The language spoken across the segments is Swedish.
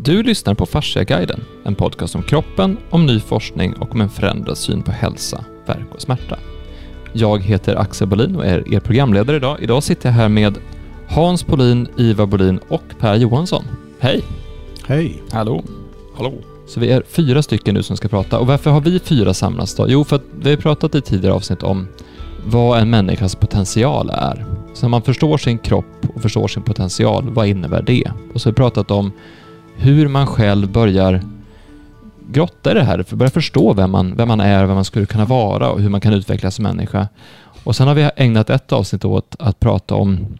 Du lyssnar på Fasciaguiden, en podcast om kroppen, om ny forskning och om en förändrad syn på hälsa, värk och smärta. Jag heter Axel Bolin och är er programledare idag. Idag sitter jag här med Hans Bolin, Ivar Bolin och Per Johansson. Hej! Hej! Hallå! Hallå! Så vi är fyra stycken nu som ska prata. Och varför har vi fyra samlats då? Jo, för att vi har pratat i tidigare avsnitt om vad en människas potential är. Så när man förstår sin kropp och förstår sin potential, vad innebär det? Och så har vi pratat om hur man själv börjar grotta i det här, för börja förstå vem man, vem man är, vem man skulle kunna vara och hur man kan utvecklas som människa. Och sen har vi ägnat ett avsnitt åt att prata om,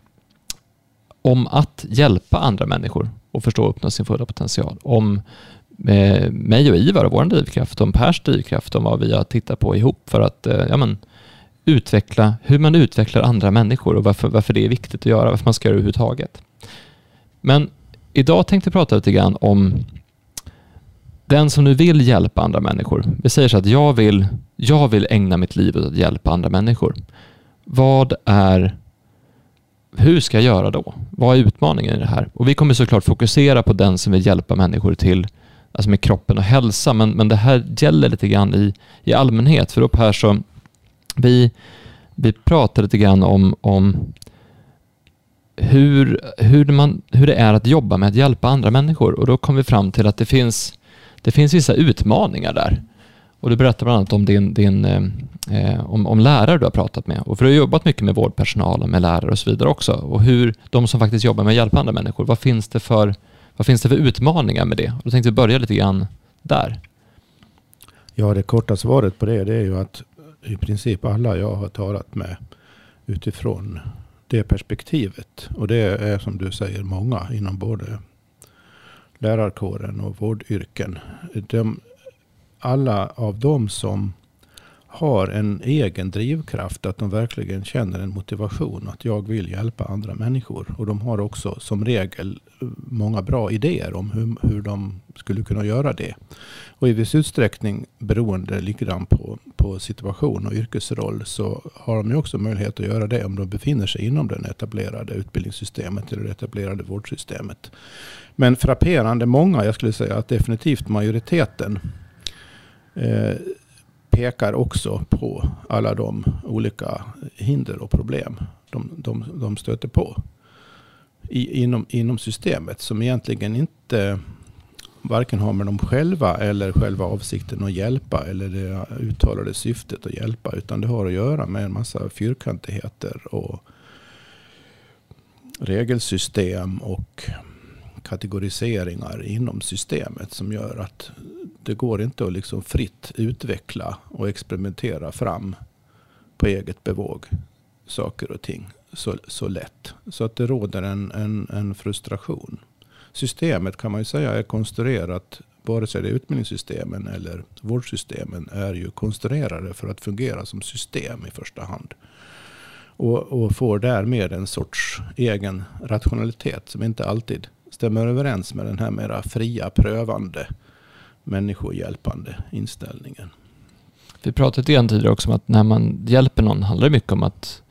om att hjälpa andra människor och förstå och uppnå sin fulla potential. Om eh, mig och Ivar och vår drivkraft, om Pers drivkraft, om vad vi har tittat på ihop för att eh, ja, men, utveckla, hur man utvecklar andra människor och varför, varför det är viktigt att göra, varför man ska göra det överhuvudtaget. Men idag tänkte jag prata lite grann om den som nu vill hjälpa andra människor. Vi säger så att jag vill, jag vill ägna mitt liv åt att hjälpa andra människor. Vad är hur ska jag göra då? Vad är utmaningen i det här? Och vi kommer såklart fokusera på den som vill hjälpa människor till, alltså med kroppen och hälsa, men, men det här gäller lite grann i, i allmänhet. För då här så, vi, vi pratar lite grann om, om hur, hur, man, hur det är att jobba med att hjälpa andra människor och då kom vi fram till att det finns, det finns vissa utmaningar där. Och du berättar bland annat om din, din eh, eh om, om lärare du har pratat med. Och för du har jobbat mycket med vårdpersonal, med lärare och så vidare också. Och hur de som faktiskt jobbar med att hjälpa andra människor, vad finns det för, vad finns det för utmaningar med det? Och då tänkte vi börja lite grann där. Ja, det korta svaret på det, det är ju att i princip alla jag har talat med utifrån det perspektivet. Och det är som du säger många inom både lärarkåren och vårdyrken. De, alla av dem som har en egen drivkraft, att de verkligen känner en motivation att jag vill hjälpa andra människor. Och de har också som regel många bra idéer om hur, hur de skulle kunna göra det. Och i viss utsträckning beroende lite grann på, på situation och yrkesroll så har de ju också möjlighet att göra det om de befinner sig inom det etablerade utbildningssystemet eller det etablerade vårdsystemet. Men frapperande många, jag skulle säga att definitivt majoriteten eh, pekar också på alla de olika hinder och problem de, de, de stöter på i, inom, inom systemet som egentligen inte varken har med dem själva eller själva avsikten att hjälpa eller det uttalade syftet att hjälpa. Utan det har att göra med en massa fyrkantigheter och regelsystem och kategoriseringar inom systemet som gör att det går inte att liksom fritt utveckla och experimentera fram på eget bevåg saker och ting så, så lätt. Så att det råder en, en, en frustration. Systemet kan man ju säga är konstruerat, vare sig det är utbildningssystemen eller vårdsystemen, är ju konstruerade för att fungera som system i första hand. Och, och får därmed en sorts egen rationalitet som inte alltid stämmer överens med den här mera fria, prövande, människohjälpande inställningen. Vi pratade igen tidigare också om att när man hjälper någon handlar det mycket om att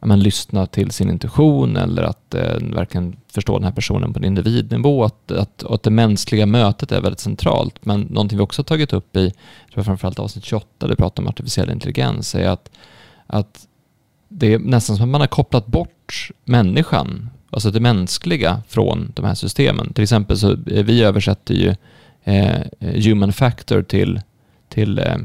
men, lyssna till sin intuition eller att eh, verkligen förstå den här personen på en individnivå. Att, att, att det mänskliga mötet är väldigt centralt. Men någonting vi också har tagit upp i, tror framförallt avsnitt 28, där vi pratar om artificiell intelligens, är att, att det är nästan som att man har kopplat bort människan, alltså det mänskliga, från de här systemen. Till exempel så eh, vi översätter ju eh, human factor till, till eh,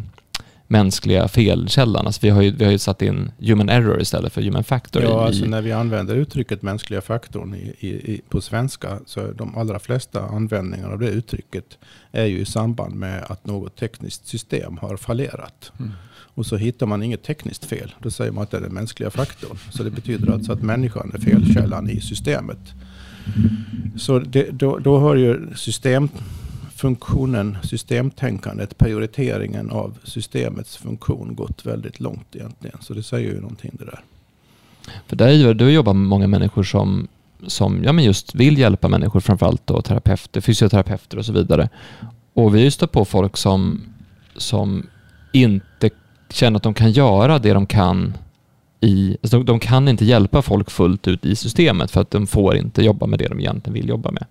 mänskliga felkällan. Alltså vi, har ju, vi har ju satt in human error istället för human factor. Ja, i, alltså när vi använder uttrycket mänskliga faktorn i, i, i, på svenska så är de allra flesta användningar av det uttrycket är ju i samband med att något tekniskt system har fallerat. Mm. Och så hittar man inget tekniskt fel. Då säger man att det är den mänskliga faktorn. Så det betyder alltså att människan är felkällan i systemet. Så det, då, då har ju system funktionen, systemtänkandet, prioriteringen av systemets funktion gått väldigt långt egentligen. Så det säger ju någonting det där. För där, du jobbar med många människor som, som ja, men just vill hjälpa människor, framförallt då terapeuter, fysioterapeuter och så vidare. Och vi stött på folk som, som inte känner att de kan göra det de kan i, alltså de, de kan inte hjälpa folk fullt ut i systemet för att de får inte jobba med det de egentligen vill jobba med.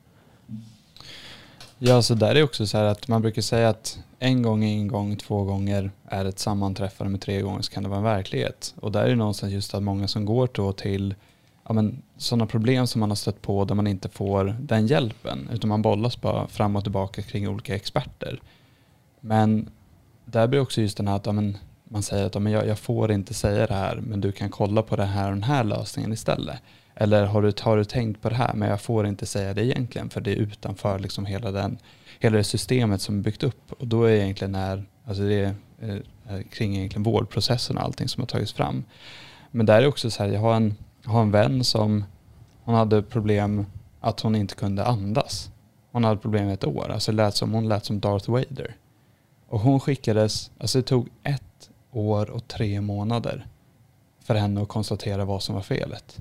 Ja, så där är också så här att man brukar säga att en gång är en gång, två gånger är ett sammanträffande, med tre gånger så kan det vara en verklighet. Och där är det någonstans just att många som går då till ja, men, sådana problem som man har stött på där man inte får den hjälpen, utan man bollas bara fram och tillbaka kring olika experter. Men där blir också just den här att ja, men, man säger att ja, men jag, jag, får inte säga det här, men du kan kolla på det här och den här lösningen istället. Eller har du, har du tänkt på det här, men jag får inte säga det egentligen, för det är utanför liksom hela, den, hela det systemet som är byggt upp. Och då är egentligen när, alltså det är, eh, kring egentligen vårdprocessen och allting som har tagits fram. Men där är också så här, jag har en, jag har en vän som hon hade problem att hon inte kunde andas. Hon hade problem i ett år. Alltså lät som, hon lät som Darth Vader. Och hon skickades, alltså det tog ett år och tre månader för henne att konstatera vad som var felet.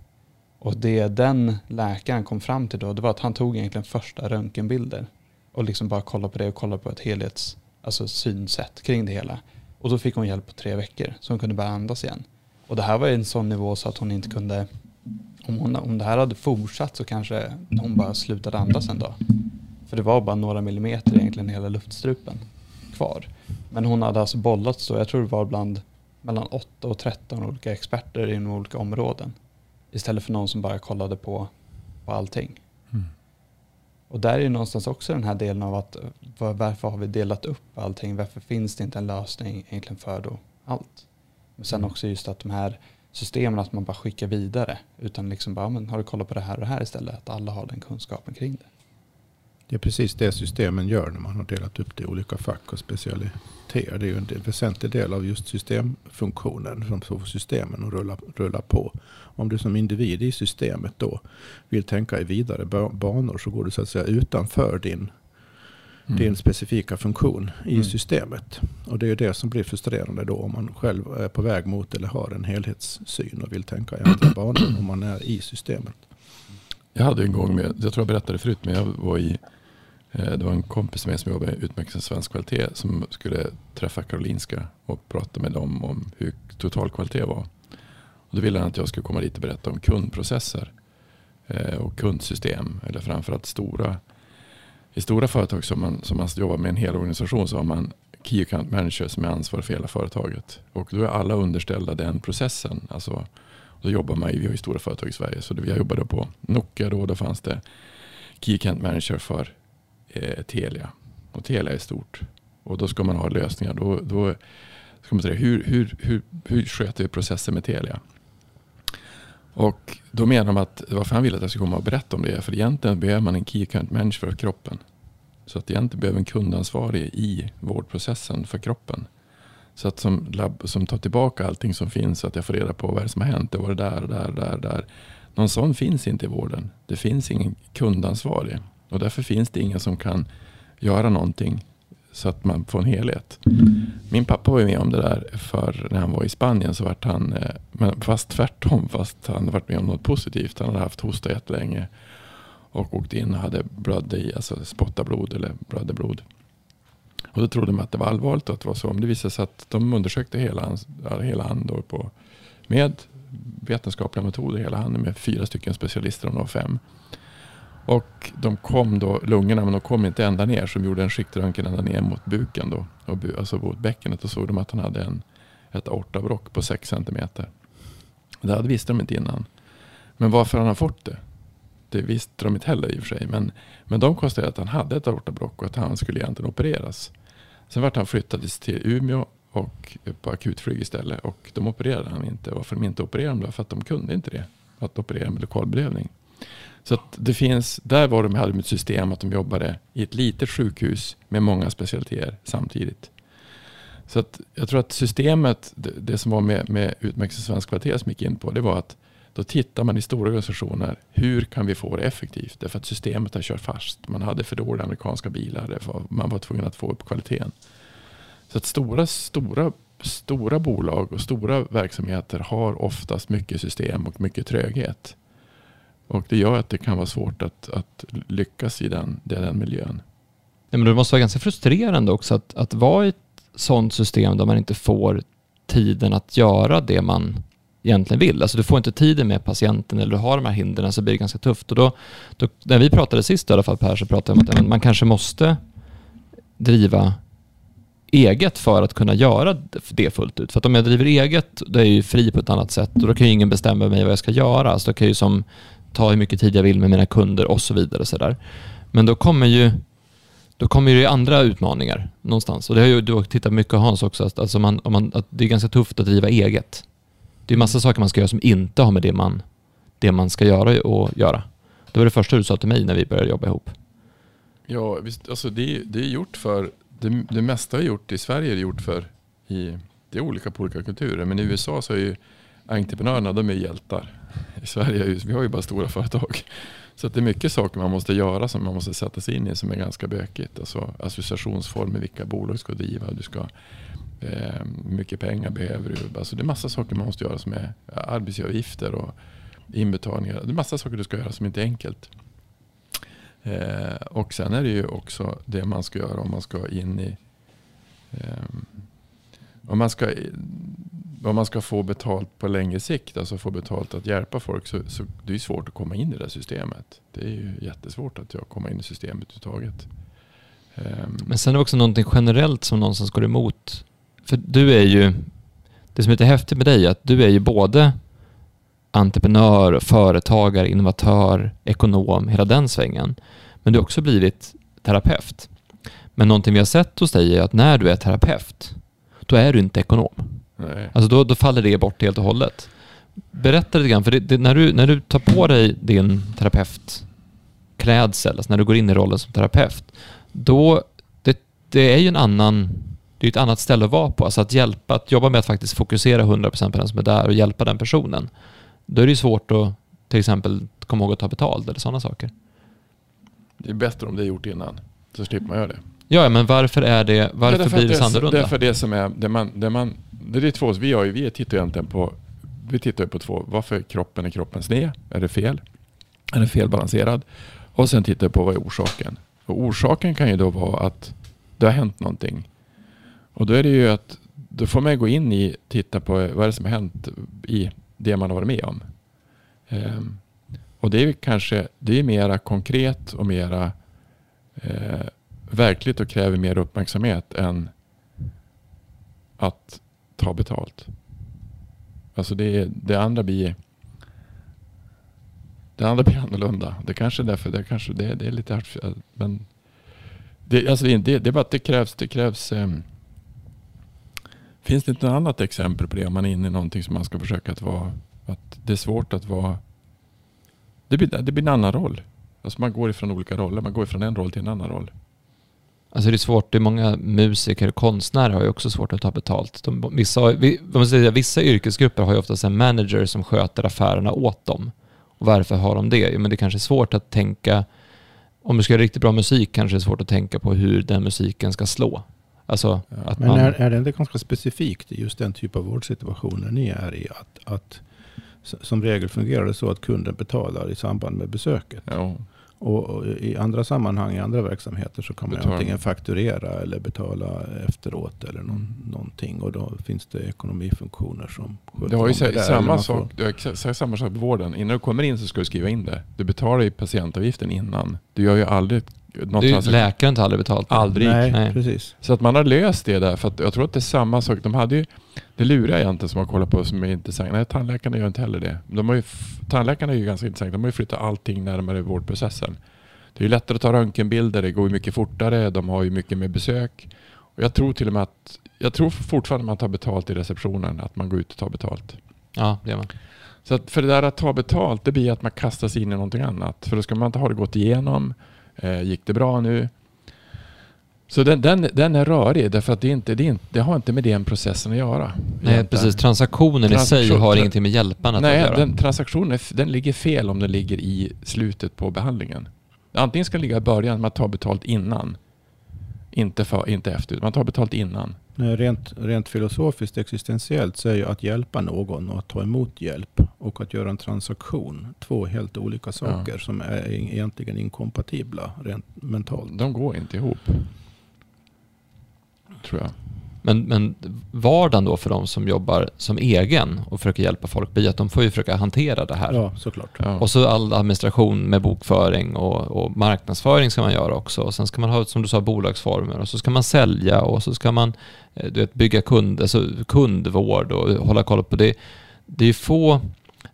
Och det den läkaren kom fram till då, det var att han tog egentligen första röntgenbilder och liksom bara kollade på det och kollade på ett helhets, alltså synsätt kring det hela. Och då fick hon hjälp på tre veckor så hon kunde börja andas igen. Och det här var en sån nivå så att hon inte kunde, om, hon, om det här hade fortsatt så kanske hon bara slutade andas en dag. För det var bara några millimeter egentligen hela luftstrupen kvar. Men hon hade alltså bollats då, jag tror det var bland mellan 8 och 13 olika experter inom olika områden. Istället för någon som bara kollade på, på allting. Mm. Och där är ju någonstans också den här delen av att varför har vi delat upp allting? Varför finns det inte en lösning egentligen för då allt? Men sen mm. också just att de här systemen, att man bara skickar vidare. Utan liksom bara, men har du kollat på det här och det här istället? Att alla har den kunskapen kring det. Det är precis det systemen gör när man har delat upp det i olika fack och specialiteter. Det är ju en väsentlig del av just systemfunktionen som får systemen att rulla, rulla på. Om du som individ i systemet då vill tänka i vidare banor så går du så att säga utanför din, mm. din specifika funktion i mm. systemet. Och det är det som blir frustrerande då om man själv är på väg mot eller har en helhetssyn och vill tänka i andra banor om man är i systemet. Jag hade en gång med, jag tror jag berättade förut, men jag var i Eh, det var en kompis med som jobbade med utmärkelsen svensk kvalitet som skulle träffa Karolinska och prata med dem om hur totalkvalitet var. Och då ville han att jag skulle komma dit och berätta om kundprocesser eh, och kundsystem. Eller framförallt stora. I stora företag som man, som man jobbar med en hel organisation så har man Key Account Manager som är ansvarig för hela företaget. Och då är alla underställda den processen. Alltså, då jobbar man ju, vi har ju stora företag i Sverige, så jag jobbade på Nokia då, då fanns det Key Account Manager för eh, Telia. Och Telia är stort. Och då ska man ha lösningar. Då, då ska man säga, hur, hur, hur, hur sköter vi processen med Telia? Och då menar de att varför han vill att jag ska komma och berätta om det. För egentligen behöver man en key account manager för kroppen. Så att egentligen behöver en kundansvarig i vårdprocessen för kroppen. Så att som, labb, som tar tillbaka allting som finns så att jag får reda på vad det som har hänt. Det var det där, där, där, där. Någon sån finns inte i vården. Det finns ingen kundansvarig. Och därför finns det ingen som kan göra någonting så att man får en helhet. Min pappa var ju med om det där för när han var i Spanien så vart han, eh, fast tvärtom, fast han varit med om något positivt. Han hade haft hosta jättelänge och åkte in och hade blödde i, alltså spotta blod eller blödde blod. Och då trodde man att det var allvarligt och att det var så. Men det visade sig att de undersökte hela hans, hela hand då på, med vetenskapliga metoder, hela handen med fyra stycken specialister, om de var fem. Och de kom då, lungorna, men de kom inte ända ner. Så de gjorde en skiktröntgen ända ner mot buken då. Och, alltså mot bäckenet. Och såg de att han hade en, ett aortabrock på 6 cm. Det hade visste de inte innan. Men varför han har fått det, det visste de inte heller i och för sig. Men, men de konstaterade att han hade ett aortabrock och att han skulle egentligen opereras. Sen vart han flyttad till Umeå och på akutflyg istället. Och de opererade han inte. Varför de inte opererade honom? För att de kunde inte det. Att operera med lokalbedövning. Så att det finns, där var de hade ett system att de jobbade i ett litet sjukhus med många specialiteter samtidigt. Så att jag tror att systemet, det, det som var med, med utmärkelsen svensk kvalitet som gick in på, det var att då tittar man i stora organisationer, hur kan vi få det effektivt? Därför att systemet har kört fast. Man hade för dåliga amerikanska bilar, man var tvungen att få upp kvaliteten. Så att stora, stora, stora bolag och stora verksamheter har oftast mycket system och mycket tröghet. Och det gör att det kan vara svårt att, att lyckas i den, den miljön. Ja, men det måste vara ganska frustrerande också att, att vara i ett sådant system där man inte får tiden att göra det man egentligen vill. Alltså du får inte tiden med patienten eller du har de här hindren så blir det ganska tufft. Och då, då, när vi pratade sist i alla fall Per, så pratade vi om att man kanske måste driva eget för att kunna göra det fullt ut. För att om jag driver eget, då är jag ju fri på ett annat sätt och då kan ju ingen bestämma mig vad jag ska göra. Så då kan jag ju som ta hur mycket tid jag vill med mina kunder och så vidare. Så där. Men då kommer ju då kommer ju andra utmaningar någonstans. Och det har ju du tittat mycket Hans också, att, alltså man, om man, att det är ganska tufft att driva eget. Det är massa saker man ska göra som inte har med det man, det man ska göra och göra. Det var det första du sa till mig när vi började jobba ihop. Ja, visst, alltså det, det är gjort för, det, det mesta är gjort i Sverige är gjort för, i, det är olika på olika kulturer. Men i USA så är ju entreprenörerna, de är hjältar. I Sverige, vi har ju bara stora företag. Så det är mycket saker man måste göra som man måste sätta sig in i som är ganska bökigt. Alltså associationsformer, vilka bolag ska driva, du ska, eh, mycket pengar behöver du. Alltså det är massa saker man måste göra som är arbetsgivaravgifter och inbetalningar. Det är massa saker du ska göra som inte är enkelt. Eh, och sen är det ju också det man ska göra om man ska in i eh, om man ska om man ska få betalt på längre sikt, alltså få betalt att hjälpa folk, så, så det är svårt att komma in i det systemet. Det är ju jättesvårt att jag komma in i systemet överhuvudtaget. Um. Men sen är det också någonting generellt som någonstans går emot. För du är ju, det som är lite häftigt med dig är att du är ju både entreprenör, företagare, innovatör, ekonom, hela den svängen. Men du har också blivit terapeut. Men någonting vi har sett hos dig är att när du är terapeut, då är du inte ekonom. Nej. Alltså då, då faller det bort helt och hållet. Berätta lite grann, för det, det, när, du, när du tar på dig din terapeutklädsel, alltså när du går in i rollen som terapeut, då, det, det är ju en annan, det är ett annat ställe att vara på. Alltså att hjälpa, att jobba med att faktiskt fokusera 100% på den som är där och hjälpa den personen. Då är det ju svårt att till exempel komma ihåg att ta betalt eller sådana saker. Det är bättre om det är gjort innan, så slipper man göra det. Ja, men varför är det, varför blir det så annorlunda? Därför det som är, det man, det man det är två, vi, har ju, vi tittar egentligen på, vi tittar på två, varför kroppen är kroppen sned? Är det fel? Är den felbalanserad? Och sen tittar vi på vad är orsaken? Och orsaken kan ju då vara att det har hänt någonting. Och då är det ju att då får man gå in i, titta på vad är det som har hänt i det man har varit med om. Um, och det är kanske, det är mera konkret och mera eh, verkligt och kräver mer uppmärksamhet än att ta betalt. Alltså det, det andra blir det andra blir annorlunda. Det kanske är därför, det kanske det, det är lite men det, alltså det, det, det är bara att det krävs, det krävs um, Finns det inte något annat exempel på det om man är inne i någonting som man ska försöka att vara, att det är svårt att vara, det blir, det blir en annan roll. Alltså man går ifrån olika roller, man går ifrån en roll till en annan roll. Alltså det är svårt, det är många musiker och konstnärer har ju också svårt att ta betalt. De, vissa, vi, säga, vissa yrkesgrupper har ju oftast en manager som sköter affärerna åt dem. Och varför har de det? Jo, men det kanske är svårt att tänka, om du ska göra riktigt bra musik kanske det är svårt att tänka på hur den musiken ska slå. Alltså, ja, att men man, är, är det inte ganska specifikt i just den typ av vårdsituationer ni är i? Att, att som regel fungerar det så att kunden betalar i samband med besöket. Ja. Och i andra sammanhang, i andra verksamheter så kan man betala. antingen fakturera eller betala efteråt eller någon, någonting. Och då finns det ekonomifunktioner som sköter det har ju det samma sak, är samma sak på vården. Innan du kommer in så ska du skriva in det. Du betalar ju patientavgiften innan. Du gör ju aldrig något du, läkaren tar aldrig betalt. Aldrig. Nej, Nej, precis. Så att man har löst det där. För att jag tror att det är samma sak. De hade ju, det luriga egentligen som man kollar på som är intressant. Nej, tandläkarna gör inte heller det. De har ju, tandläkarna är ju ganska intressanta. De har ju flyttat allting närmare vårdprocessen. Det är ju lättare att ta röntgenbilder. Det går ju mycket fortare. De har ju mycket mer besök. Och jag tror till och med att, jag tror fortfarande man tar betalt i receptionen. Att man går ut och tar betalt. Ja, det gör man. Så att för det där att ta betalt, det blir att man kastar sig in i någonting annat. För då ska man inte ha det gått igenom. Eh, gick det bra nu? Så den, den, den är rörig därför att det, inte, det, inte, det har inte med den processen att göra. Nej, egentligen. precis. Transaktionen Transaktion, i sig har ingenting med hjälparna att göra. Nej, den transaktionen den ligger fel om den ligger i slutet på behandlingen. Antingen ska den ligga i början, man tar betalt innan. Inte, för, inte efter, man tar betalt innan. Rent, rent filosofiskt existentiellt så är ju att hjälpa någon och att ta emot hjälp och att göra en transaktion två helt olika saker ja. som är egentligen inkompatibla rent mentalt. De går inte ihop. Tror jag. Men, men vardagen då för de som jobbar som egen och försöker hjälpa folk blir att de får ju försöka hantera det här. Ja, såklart. Ja. Och så all administration med bokföring och, och marknadsföring ska man göra också. Och sen ska man ha, som du sa, bolagsformer och så ska man sälja och så ska man eh, du vet, bygga kund, alltså kundvård och hålla koll på det. Det är få,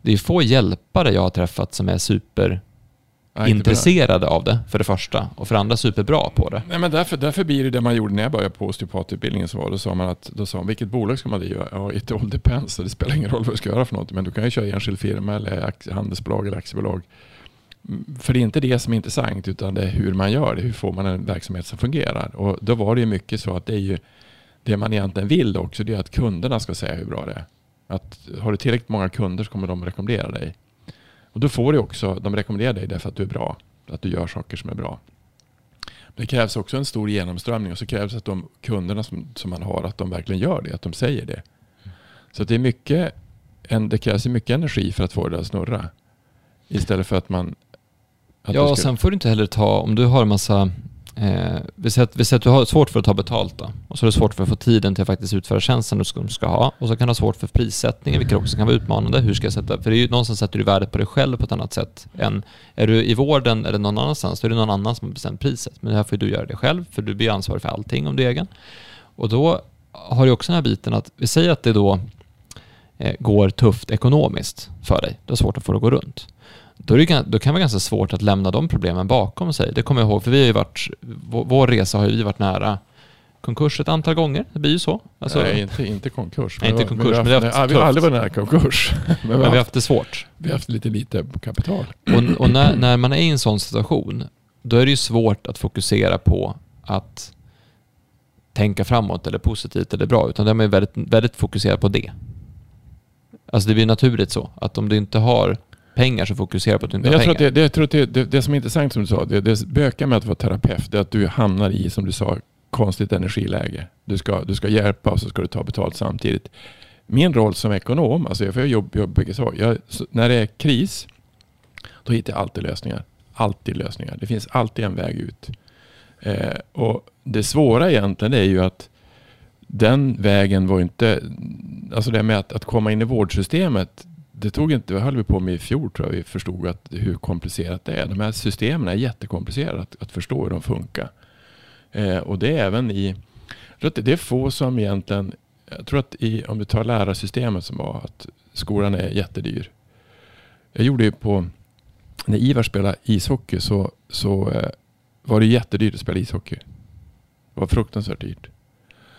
det är få hjälpare jag har träffat som är super intresserade av det, för det första. Och för det andra superbra på det. Nej, men därför, därför blir det det man gjorde när jag började på osteopatutbildningen. Så var, då sa man att, då sa man, vilket bolag ska man driva? Ja, it all depends. Det spelar ingen roll vad du ska göra för något. Men du kan ju köra enskild firma eller handelsbolag eller aktiebolag. Mm, För det är inte det som är intressant utan det är hur man gör det. Hur får man en verksamhet som fungerar? Och då var det mycket så att det är ju det man egentligen vill också. Det är att kunderna ska säga hur bra det är. Att har du tillräckligt många kunder så kommer de rekommendera dig. Och då får du också, de rekommenderar dig därför att du är bra. Att du gör saker som är bra. Det krävs också en stor genomströmning och så krävs att de kunderna som, som man har, att de verkligen gör det, att de säger det. Så det är mycket, en, det krävs mycket energi för att få det att snurra. Istället för att man... Att ja, och sen får du inte heller ta, om du har en massa, eh, vi, säger att, vi säger att du har svårt för att ta betalt då, och så är det svårt för att få tiden till att faktiskt utföra tjänsten du ska, ska ha, och så kan du ha svårt för prissättningen, vilket också kan vara utmanande. Hur ska jag sätta, för det är ju någonstans sätter du värdet på dig själv på ett annat sätt än, är du i vården eller någon annanstans, då är det någon annan som har bestämt priset. Men här får du göra det själv, för du blir ansvarig för allting om du är egen. Och då har du också den här biten att, vi säger att det då eh, går tufft ekonomiskt för dig, du har svårt att få det att gå runt då, är det, då kan det vara ganska svårt att lämna de problemen bakom sig. Det kommer jag ihåg, för vi har ju varit, vår, vår resa har ju varit nära konkurs ett antal gånger. Det blir ju så. Alltså, Nej, inte, inte konkurs. Nej, inte konkurs, men vi har, haft, haft vi har aldrig varit nära konkurs. men vi men har, vi har haft det svårt. vi har haft lite lite kapital. Och, och när, när man är i en sån situation, då är det ju svårt att fokusera på att tänka framåt eller positivt eller bra, utan då är man ju väldigt, väldigt fokuserad på det. Alltså det blir naturligt så, att om du inte har pengar så fokuserar på att du inte Jag har tror att, pengar. det, det, jag tror att det, det, det som är intressant som du sa, det, det bökar med att vara terapeut, det är att du hamnar i, som du sa, konstigt energiläge. Du ska, du ska hjälpa och så ska du ta betalt samtidigt. Min roll som ekonom, alltså jag jobbar jobb, bägge så, när det är kris, då hittar jag alltid lösningar. Alltid lösningar. Det finns alltid en väg ut. Eh, och det svåra egentligen är ju att den vägen var inte, alltså det med att, att komma in i vårdsystemet, det tog inte, vad höll vi på med i fjol tror jag, vi förstod att hur komplicerat det är. De här systemen är jättekomplicerade att, att förstå hur de funkar. Eh, och det är även i, det- är få som egentligen, jag tror att i, om du tar lärarsystemet som var att skolan är jättedyr. Jag gjorde ju på, när Ivar spelade ishockey så, så eh, var det jättedyrt att spela ishockey. Det var fruktansvärt dyrt.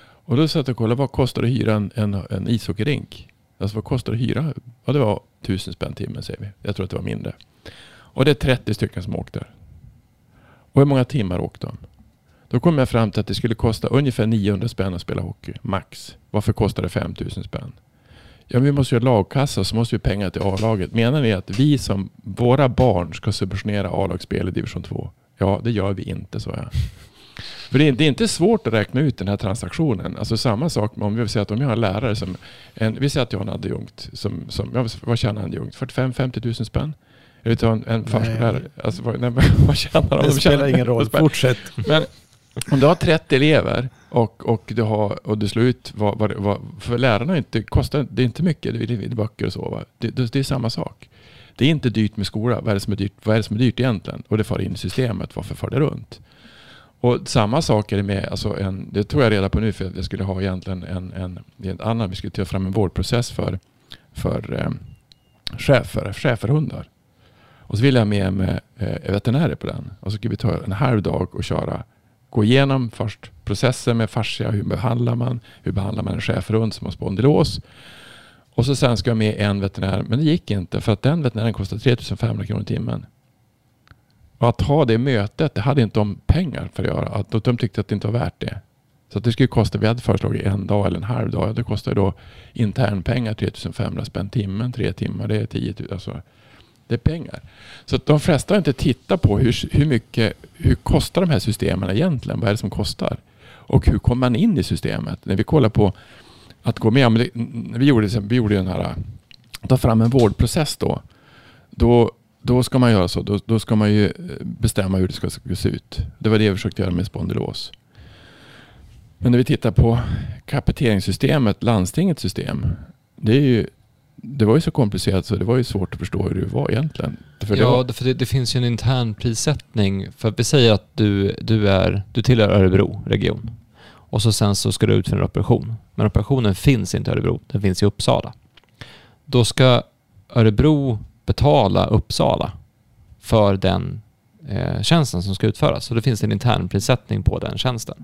Och då satt jag och kollade, vad kostar det att hyra en, en, en ishockeyrink? Alltså vad kostar det att hyra? Ja, det var tusen spänn timmen säger vi. Jag tror att det var mindre. Och det är 30 stycken som åkte. Och hur många timmar åkte de? Då kom jag fram till att det skulle kosta ungefär 900 spänn att spela hockey, max. Varför kostar det 5000 spänn? Ja, men vi måste ju ha lagkassa så måste vi ha pengar till A-laget. Menar ni att vi som, våra barn ska subventionera A-lagsspel i division 2? Ja, det gör vi inte, så jag. För det är, det är inte svårt att räkna ut den här transaktionen. Alltså samma sak om vi säger att om jag har en lärare som, en, vi säger att jag har en adjunkt som, som ja, vad tjänar en adjunkt? 45-50 000 spänn? Eller ta en, en förskollärare? Alltså, vad, nej, vad tjänar de? Det De spelar tjänar- ingen roll. de spelar- Fortsätt. men om du har 30 elever och, och, du, har, och du slår ut vad, vad, vad för lärarna är inte, kostar det är inte mycket, det är, böcker och så. Det, det, det är samma sak. Det är inte dyrt med skola. Vad är det som är dyrt, vad är det som är dyrt egentligen? Och det far in i systemet. Varför far det runt? Och samma sak är det med, alltså en, det tror jag reda på nu för att jag skulle ha egentligen en, en, en annan, vi skulle ta fram en vårdprocess för, för eh, chefer, schäferhundar. Och så ville jag ha med mig eh, veterinärer på den. Och så skulle vi ta en halv dag och köra gå igenom först processen med fascia. Hur behandlar man? Hur behandlar man en schäferhund som har spondylos? Och så sen ska jag med en veterinär. Men det gick inte för att den veterinären kostade 3500 kronor i timmen. Och att ha det mötet, det hade inte de pengar för att göra. Att de tyckte att det inte var värt det. Så att det skulle kosta, vi hade föreslagit en dag eller en halv dag. Det kostar då internpengar 3500 spänn timmen, tre timmar, det är 10 000. Alltså, det är pengar. Så att de flesta har inte tittat på hur, hur mycket, hur kostar de här systemen egentligen? Vad är det som kostar? Och hur kommer man in i systemet? När vi kollar på att gå med, vi gjorde, vi gjorde den här, äh, ta fram en vårdprocess då. Då, då ska man göra så. Då, då ska man ju eh, bestämma hur det ska, ska se ut. Det var det vi försökte göra med spondylos. Men när vi tittar på kapiteringssystemet, landstingets system. Det, är ju, det var ju så komplicerat så det var ju svårt att förstå hur det var egentligen. För det ja, var... för det, det, finns ju en intern prissättning. För vi säger att du, du, är, du tillhör Örebro region. Och så sen så ska du utföra en operation. Men operationen finns inte i Örebro, den finns i Uppsala. Då ska Örebro betala Uppsala för den eh, tjänsten som ska utföras. Så det finns en intern prissättning på den tjänsten.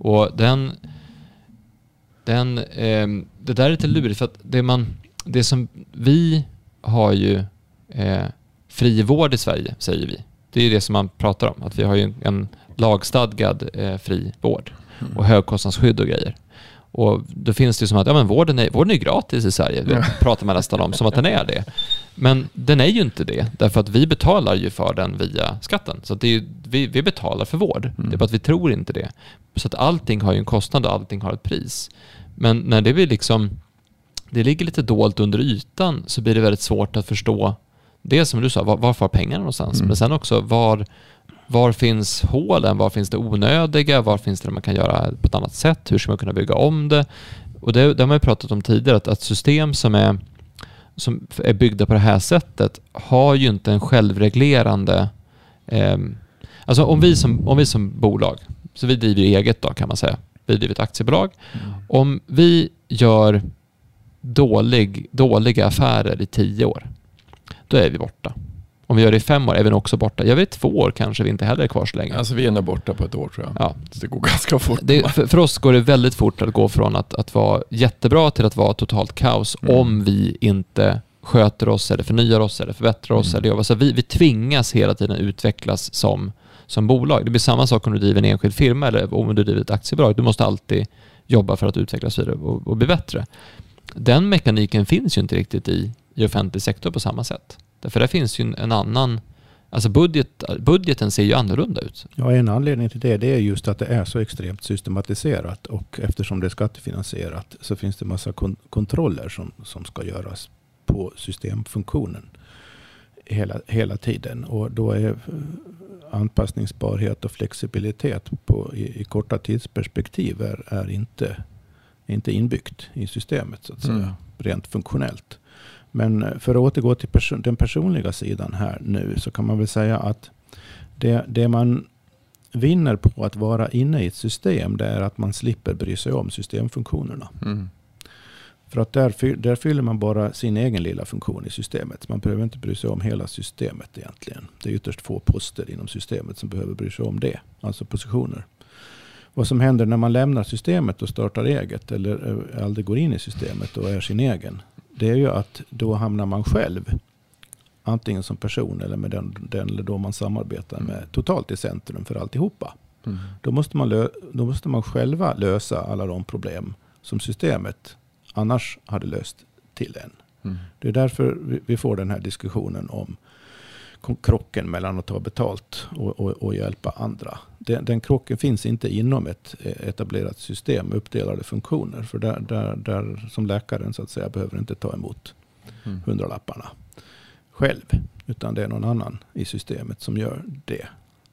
Och den, den, eh, det där är lite lurigt för att det, man, det som vi har ju eh, fri vård i Sverige, säger vi. Det är det som man pratar om, att vi har ju en lagstadgad eh, fri vård och högkostnadsskydd och grejer. Och då finns det ju som att ja, men vården, är, vården är gratis i Sverige, det pratar man nästan om som att den är det. Men den är ju inte det, därför att vi betalar ju för den via skatten. Så det är, vi, vi betalar för vård, mm. det är bara att vi tror inte det. Så att allting har ju en kostnad och allting har ett pris. Men när det blir liksom, det ligger lite dolt under ytan så blir det väldigt svårt att förstå det som du sa, var, var får pengarna någonstans? Mm. Men sen också var, var finns hålen? Var finns det onödiga? Var finns det man kan göra på ett annat sätt? Hur ska man kunna bygga om det? Och det, det har man ju pratat om tidigare, att, att system som är, som är byggda på det här sättet har ju inte en självreglerande... Eh, alltså om vi, som, om vi som bolag, så vi driver eget då kan man säga, vi driver ett aktiebolag. Mm. Om vi gör dålig, dåliga affärer i tio år, då är vi borta. Om vi gör det i fem år är vi nog också borta. Gör vi det i två år kanske vi inte heller är kvar så länge. Alltså vi är nog borta på ett år tror jag. Ja. Så det går ganska fort. Det, för, för, oss går det väldigt fort att gå från att, att vara jättebra till att vara totalt kaos mm. om vi inte sköter oss eller förnyar oss eller förbättrar oss. Mm. Eller jobbar. Så vi, vi tvingas hela tiden utvecklas som, som bolag. Det blir samma sak om du driver en enskild firma eller om du driver ett aktiebolag. Du måste alltid jobba för att utvecklas vidare och, och bli bättre. Den mekaniken finns ju inte riktigt i, i offentlig sektor på samma sätt. Därför där finns ju en annan Alltså budget, budgeten ser ju annorlunda ut. Ja, en anledning till det, det är just att det är så extremt systematiserat och eftersom det är skattefinansierat så finns det massa kon kontroller som, som ska göras på systemfunktionen hela, hela tiden. Och då är anpassningsbarhet och flexibilitet på, i, i korta tidsperspektiv är, är inte, inte inbyggt i systemet så att säga, mm. rent funktionellt. Men för att återgå till person, den personliga sidan här nu så kan man väl säga att det, det man vinner på att vara inne i ett system det är att man slipper bry sig om systemfunktionerna. Mm. För att där, där fyller man bara sin egen lilla funktion i systemet. Man behöver inte bry sig om hela systemet egentligen. Det är ytterst få poster inom systemet som behöver bry sig om det. Alltså positioner. Vad som händer när man lämnar systemet och startar eget eller eh, aldrig går in i systemet och är sin egen det är ju att då hamnar man själv, antingen som person eller med den, den eller då man samarbetar med, mm. totalt i centrum för alltihopa. Mm. Då, måste man lö, då måste man själva lösa alla de problem som systemet annars hade löst till en. Mm. Det är därför vi får den här diskussionen om krocken mellan att ta betalt och, och, och hjälpa andra. Den, den, krocken finns inte inom ett etablerat system med uppdelade funktioner. För där, där, där som läkaren så att säga behöver inte ta emot mm. hundralapparna själv. Utan det är någon annan i systemet som gör det.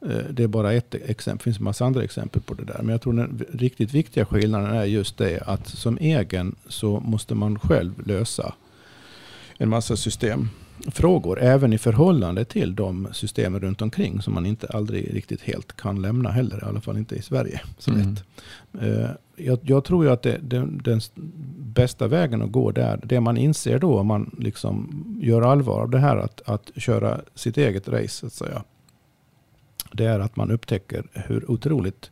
Eh, det är bara ett exempel. Det finns en massa andra exempel på det där. Men jag tror den riktigt viktiga skillnaden är just det att som egen så måste man själv lösa en massa system frågor, även i förhållande till de systemen runt omkring som man inte aldrig riktigt helt kan lämna heller, i alla fall inte i Sverige. Så mm. Uh, jag, jag, tror ju att det, det, den bästa vägen att gå där, det man inser då om man liksom gör allvar av det här att, att köra sitt eget race, så att säga. Det är att man upptäcker hur otroligt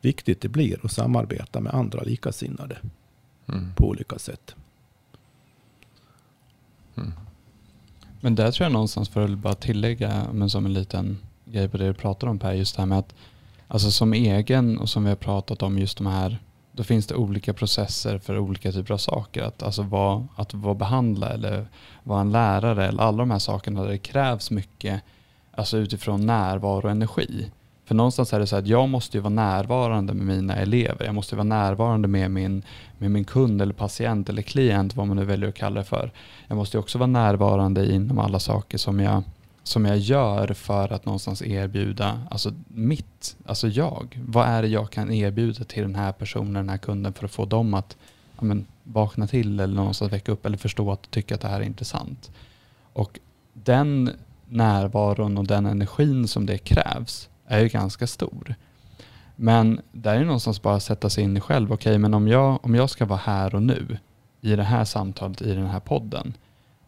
viktigt det blir att samarbeta med andra likasinnade mm. på olika sätt. Mm. Men där tror jag någonstans, för att bara tillägga, men som en liten grej på det du pratar om Per, just det här med att alltså som egen och som vi har pratat om just de här, då finns det olika processer för olika typer av saker. Att, alltså vara, att vara behandlare eller vara en lärare eller alla de här sakerna där det krävs mycket alltså utifrån närvaro och energi. För någonstans är det så att jag måste ju vara närvarande med mina elever. Jag måste vara närvarande med min, med min kund eller patient eller klient, vad man nu väljer att kalla det för. Jag måste också vara närvarande inom alla saker som jag, som jag gör för att någonstans erbjuda, alltså mitt, alltså jag. Vad är det jag kan erbjuda till den här personen, den här kunden för att få dem att ja, men, vakna till eller någonstans väcka upp eller förstå att tycka att det här är intressant. Och den närvaron och den energin som det krävs är ju ganska stor. Men där är någonstans bara att sätta sig in i själv. Okej, okay, men om jag, om jag ska vara här och nu i det här samtalet, i den här podden.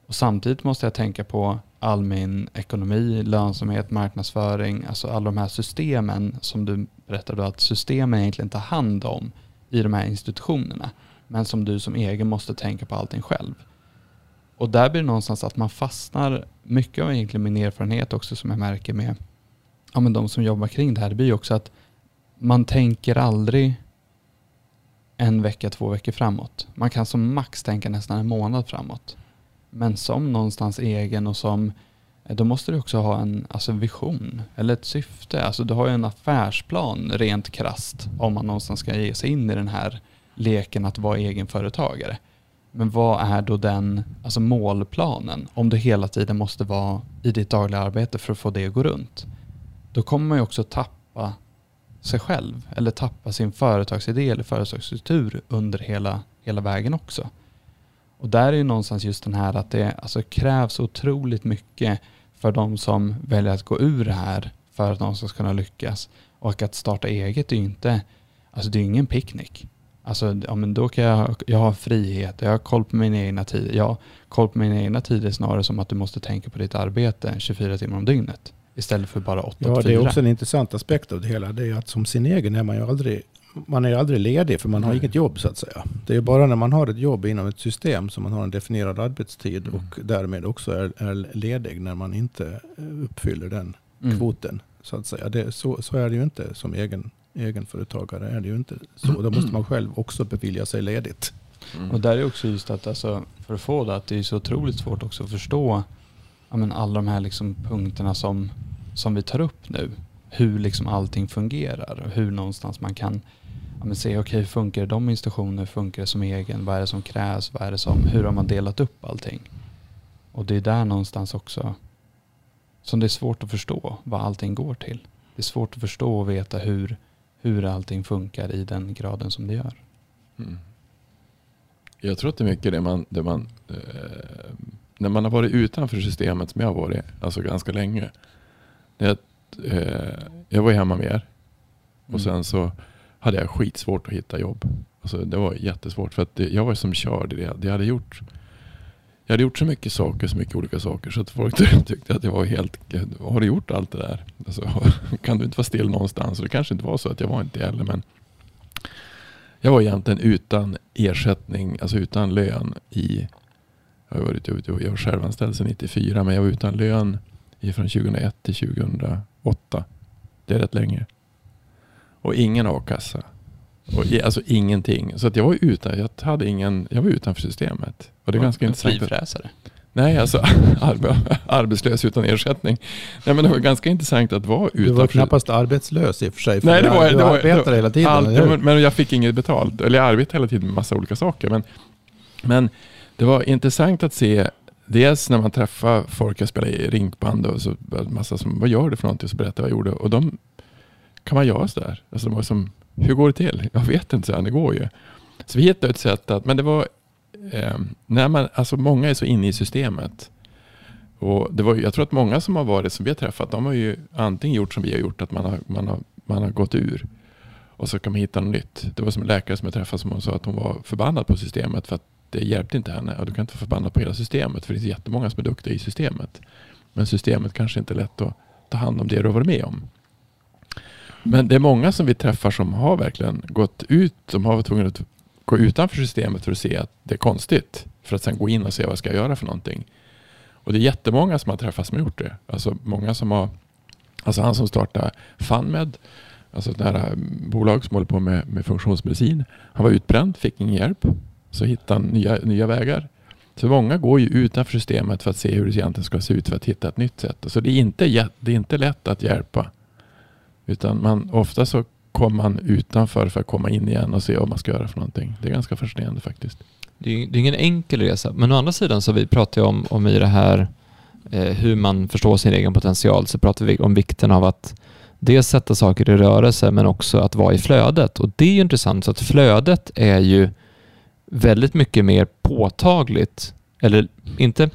Och samtidigt måste jag tänka på all min ekonomi, lönsamhet, marknadsföring, alltså alla de här systemen som du berättade att systemen egentligen tar hand om i de här institutionerna. Men som du som egen måste tänka på allting själv. Och där blir det någonstans att man fastnar, mycket av egentligen min erfarenhet också som jag märker med ja, men de som jobbar kring det här, det blir ju också att man tänker aldrig en vecka, två veckor framåt. Man kan som max tänka nästan en månad framåt. Men som någonstans egen och som, eh, då måste du också ha en alltså vision eller ett syfte. Alltså du har ju en affärsplan rent krast om man någonstans ska ge sig in i den här leken att vara egenföretagare. Men vad är då den alltså målplanen om du hela tiden måste vara i ditt dagliga arbete för att få det att gå runt? Då kommer man ju också tappa sig själv eller tappa sin företagsidé eller företagsstruktur under hela, hela vägen också. Och där är ju någonstans just den här att det alltså krävs otroligt mycket för de som väljer att gå ur det här för att de ska kunna lyckas. Och att starta eget är ju inte, alltså det är ingen picknick. Alltså, ja, men då kan jag, jag har frihet, jag har koll på mina egna tider. Ja, koll på mina egna tider snarare som att du måste tänka på ditt arbete 24 timmar om dygnet. Istället för bara 8 Ja, det är också en intressant aspekt av det hela. Det är att som sin egen är man ju aldrig, man är aldrig ledig för man har inget jobb så att säga. Det är bara när man har ett jobb inom ett system som man har en definierad arbetstid mm. och därmed också är, är, ledig när man inte uppfyller den mm. kvoten. Så att säga. Det, så, så är det ju inte som egen, egenföretagare. Är det ju inte så. Då måste man själv också bevilja sig ledigt. Mm. Och där är också just att alltså, för att få det, att det är så otroligt svårt också att förstå ja, men alla de här liksom punkterna som, som vi tar upp nu. Hur liksom allting fungerar och hur någonstans man kan ja, men se, okej okay, hur funkar de institutioner, funkar det som egen, vad är det som krävs, vad är det som, hur har man delat upp allting? Och det är där någonstans också som det är svårt att förstå vad allting går till. Det är svårt att förstå och veta hur, hur allting funkar i den graden som det gör. Mm. Jag tror att det är mycket det man, det man eh, när man har varit utanför systemet som jag har varit, alltså ganska länge. Det, eh, jag var hemma med er. Och mm. sen så hade jag skitsvårt att hitta jobb. Alltså det var jättesvårt för att det, jag var som körd i det. Jag hade gjort jag hade gjort så mycket saker, så mycket olika saker så att folk tyckte att jag var helt, har du gjort allt det där? Alltså, kan du inte vara still någonstans? Och det kanske inte var så att jag var inte det heller men jag var egentligen utan ersättning, alltså utan lön i jag har varit ute jag var självanställd sedan 94 men jag var utan lön från 2001 till 2008. Det är rätt länge. Och ingen a-kassa. Och, alltså ingenting. Så att jag var utan, jag hade ingen, jag var utanför systemet. Och det är och ganska intressant. Frifräsare? Nej, alltså arbetslös utan ersättning. Nej, men det var ganska intressant att vara utanför. Du var knappast arbetslös i och för sig. För Nej, det var, du det var, arbetade hela tiden. All, men jag fick inget betalt. Eller jag arbetade hela tiden med massa olika saker. Men, men det var intressant att se Dels när man träffar folk, jag spelar i rinkband. och så massa som, vad gör du för någonting? Så berättar jag vad jag gjorde. Och de, kan man göra sådär? Alltså de var som, hur går det till? Jag vet inte, så här, det går ju. Så vi hittade ett sätt att, men det var, eh, när man, alltså många är så inne i systemet. Och det var, jag tror att många som har varit, som vi har träffat, de har ju antingen gjort som vi har gjort, att man har, man har, man har gått ur. Och så kan man hitta något nytt. Det var som en läkare som jag träffade som sa att hon var förbannad på systemet för att det hjälpte inte henne. Och du kan inte vara förbannad på hela systemet. För det finns jättemånga som är duktiga i systemet. Men systemet kanske inte är lätt att ta hand om det du har varit med om. Men det är många som vi träffar som har verkligen gått ut. Som har varit tvungna att gå utanför systemet för att se att det är konstigt. För att sen gå in och se vad jag ska göra för någonting. Och det är jättemånga som har träffats som har gjort det. Alltså många som har Alltså han som startade FunMed. Alltså ett nära bolag som håller på med, med funktionsmedicin. Han var utbränd, fick ingen hjälp. Så hitta nya, nya vägar. Så många går ju utanför systemet för att se hur det egentligen ska se ut för att hitta ett nytt sätt. Så det är inte, det är inte lätt att hjälpa. Utan man, ofta så kommer man utanför för att komma in igen och se vad man ska göra för någonting. Det är ganska fascinerande faktiskt. Det är, det är ingen enkel resa, men å andra sidan så vi pratar ju om, om i det här eh, hur man förstår sin egen potential så pratar vi om vikten av att dels sätta saker i rörelse men också att vara i flödet. Och det är ju intressant, så att flödet är ju väldigt mycket mer påtagligt, eller inte,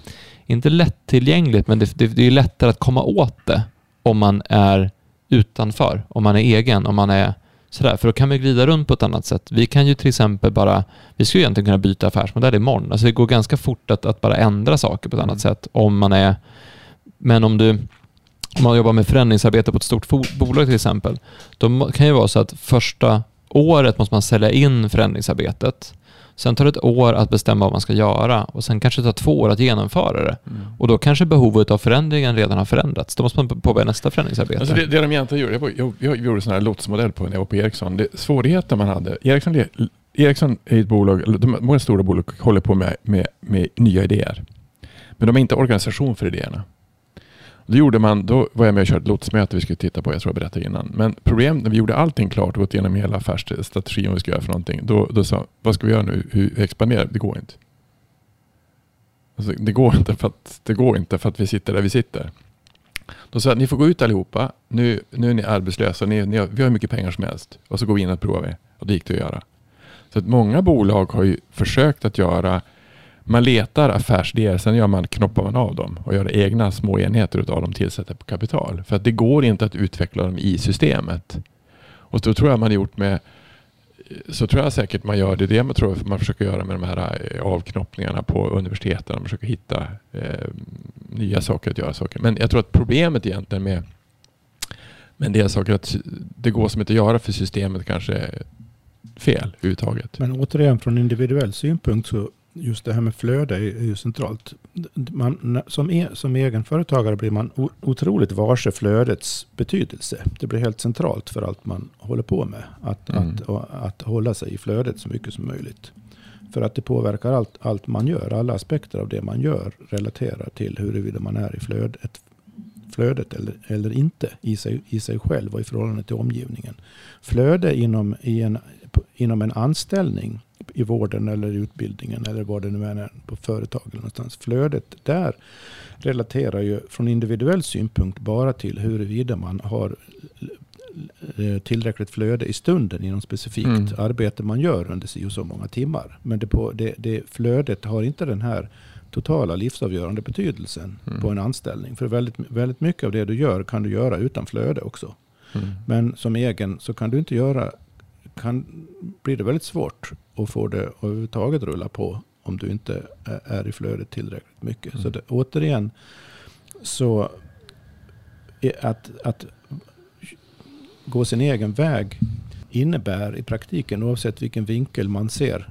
inte lättillgängligt, men det, det, det är lättare att komma åt det om man är utanför, om man är egen, om man är sådär, för då kan vi glida runt på ett annat sätt. Vi kan ju till exempel bara, vi skulle egentligen kunna byta affärsmodell imorgon. Alltså det går ganska fort att, att bara ändra saker på ett annat Mm. sätt om man är, men om du om man jobbar med förändringsarbete på ett stort bolag till exempel, då kan det ju vara så att första året måste man sälja in förändringsarbetet. Sen tar det ett år att bestämma vad man ska göra och sen kanske det tar två år att genomföra det. Och då kanske behovet av förändringen redan har förändrats. Då måste man påbörja nästa förändringsarbete. Alltså det, det de egentligen gjorde, jag, var- jag, jag gjorde sån här lotsmodell på när jag var på Ericsson. Det, svårigheten man hade, Ericsson, Ericsson är ett bolag, de, många stora bolag håller på med, med, med nya idéer. Men de har inte organisation för idéerna. Då, gjorde man, då var jag med och körde ett lotsmöte vi skulle titta på, jag tror jag berättade innan. Men problemet när vi gjorde allting klart och gått igenom hela affärsstrategin om vi ska göra för någonting. Då, då sa vad ska vi göra nu? Hur, expanderar vi? Det går inte. Alltså, det, går inte för att, det går inte för att vi sitter där vi sitter. Då sa jag, ni får gå ut allihopa. Nu, nu är ni arbetslösa. Ni, ni har, vi har hur mycket pengar som helst. Och så går vi in och provar vi. Och det gick det att göra. Så att många bolag har ju försökt att göra man letar affärsidéer, sen gör man, knoppar man av dem och gör egna små enheter utav dem, tillsätter på kapital. För att det går inte att utveckla dem i systemet. Och då tror jag man gjort med så tror jag säkert man gör det. Det man tror man försöker göra med de här eh, avknoppningarna på universiteten. Man försöker hitta eh, nya saker att göra saker. Men jag tror att problemet egentligen med, med en del saker att det går som inte att göra för systemet kanske är fel överhuvudtaget. Men återigen från individuell synpunkt så just det här med flöde är, ju centralt. Man, som, e, som egenföretagare blir man otroligt varse flödets betydelse. Det blir helt centralt för allt man håller på med. Att, Mm. att, och, att hålla sig i flödet så mycket som möjligt. För att det påverkar allt, allt man gör. Alla aspekter av det man gör relaterar till huruvida man är i flödet, flödet eller, eller inte i sig, i sig själv och i förhållande till omgivningen. Flöde inom, i en, inom en anställning i vården eller i utbildningen eller vad det nu är på företag eller någonstans. Flödet där relaterar ju från individuell synpunkt bara till huruvida man har eh, tillräckligt flöde i stunden inom specifikt Mm. arbete man gör under si och så många timmar. Men det, på, det, det flödet har inte den här totala livsavgörande betydelsen Mm. på en anställning. För väldigt, väldigt mycket av det du gör kan du göra utan flöde också. Mm. Men som egen så kan du inte göra, kan, blir det väldigt svårt att få det att överhuvudtaget rulla på om du inte är- i flödet tillräckligt mycket. Så Mm. det, återigen, så att, att gå sin egen väg innebär i praktiken, oavsett vilken vinkel man ser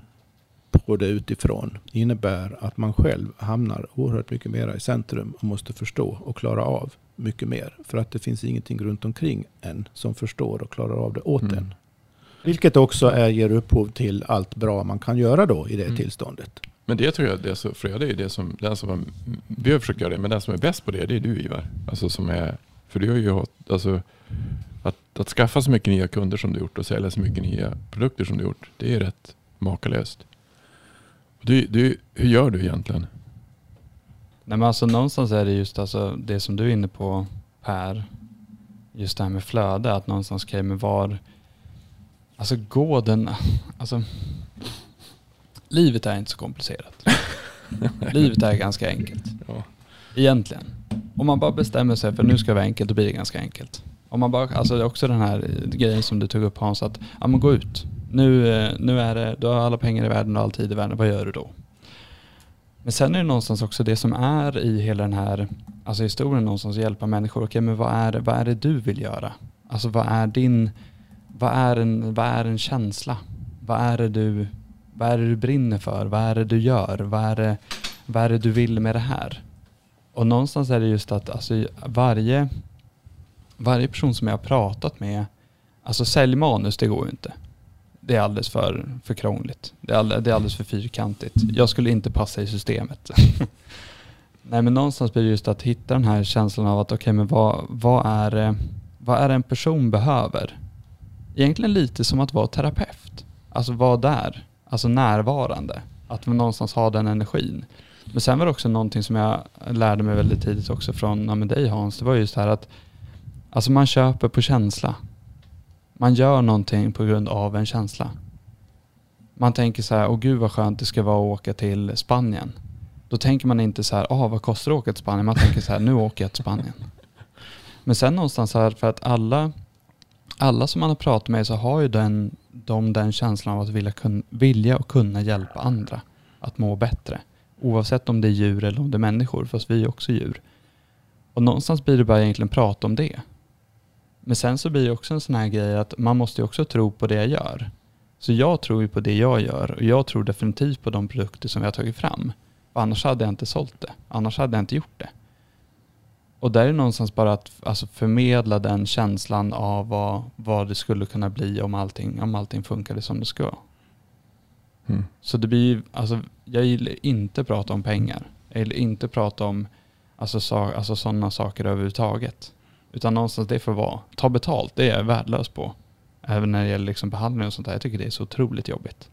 på det utifrån, innebär att man själv hamnar oerhört mycket mer i centrum och måste förstå och klara av mycket mer. För att det finns ingenting runt omkring en som förstår och klarar av det åt Mm. en. Vilket också är, ger upphov till allt bra man kan göra då i det Mm. tillståndet. Men det tror jag, det är så, Fröja, det är det som, den som, vi har försökt göra det, men den som är bäst på det, det är du Ivar. Alltså som är, för du har ju alltså att, att skaffa så mycket nya kunder som du gjort och sälja så mycket nya produkter som du gjort, det är rätt makalöst. Du, du, hur gör du egentligen? Nej men alltså någonstans är det just alltså det som du är inne på Per. Just det här med flöde, att någonstans okej men var, alltså gå den, alltså livet är inte så komplicerat. livet är ganska enkelt. Ja. Egentligen. Om man bara bestämmer sig för nu ska det vara enkelt, då blir det ganska enkelt. Om man bara, alltså det är också den här grejen som du tog upp Hans, att ja, men gå ut. Nu, eh, nu är det, du har alla pengar i världen och all tid i världen, vad gör du då? Men sen är det någonstans också det som är i hela den här alltså historien någonstans att hjälpa människor. Okej, men vad är, vad är det du vill göra? Alltså vad är din, vad är en, vad är en känsla? Vad är det du, vad är det du brinner för? Vad är det du gör? Vad är det, vad är det du vill med det här? Och någonstans är det just att alltså, varje, varje person som jag har pratat med, alltså säljmanus det går ju inte. Det är alldeles för, för krångligt. Det är, all, det är alldeles för fyrkantigt. Jag skulle inte passa i systemet. Nej men någonstans blir det just att hitta den här känslan av att okej men vad, vad, är, vad är det en person behöver? Egentligen lite som att vara terapeut. Alltså vara där. Alltså närvarande. Att man någonstans ha den energin. Men sen var det också någonting som jag lärde mig väldigt tidigt också från ja, med dig Hans. Det var just det här att alltså man köper på känsla. Man gör någonting på grund av en känsla. Man tänker så här, åh gud vad skönt det ska vara att åka till Spanien. Då tänker man inte så här, ah, vad kostar det att åka till Spanien? Man tänker så här, nu åker jag till Spanien. Men sen någonstans här, för att alla, alla som man har pratat med så har ju den, de den känslan av att vilja, kun, vilja och kunna hjälpa andra att må bättre. Oavsett om det är djur eller om det är människor, fast vi är också djur. Och någonstans blir det bara egentligen prata om det. Men sen så blir det också en sån här grej att man måste ju också tro på det jag gör. Så jag tror ju på det jag gör och jag tror definitivt på de produkter som vi har tagit fram. För annars hade jag inte sålt det. Annars hade jag inte gjort det. Och där är någonstans bara att alltså, förmedla den känslan av vad, vad det skulle kunna bli om allting, om allting funkade som det ska. Mm. Så det blir alltså, jag gillar inte prata om pengar. Jag gillar inte prata om alltså, sa, alltså sådana saker överhuvudtaget. Utan någonstans det får vara, ta betalt, det är jag värdelös på. Även när det gäller liksom behandling och sånt där. Jag tycker det är så otroligt jobbigt.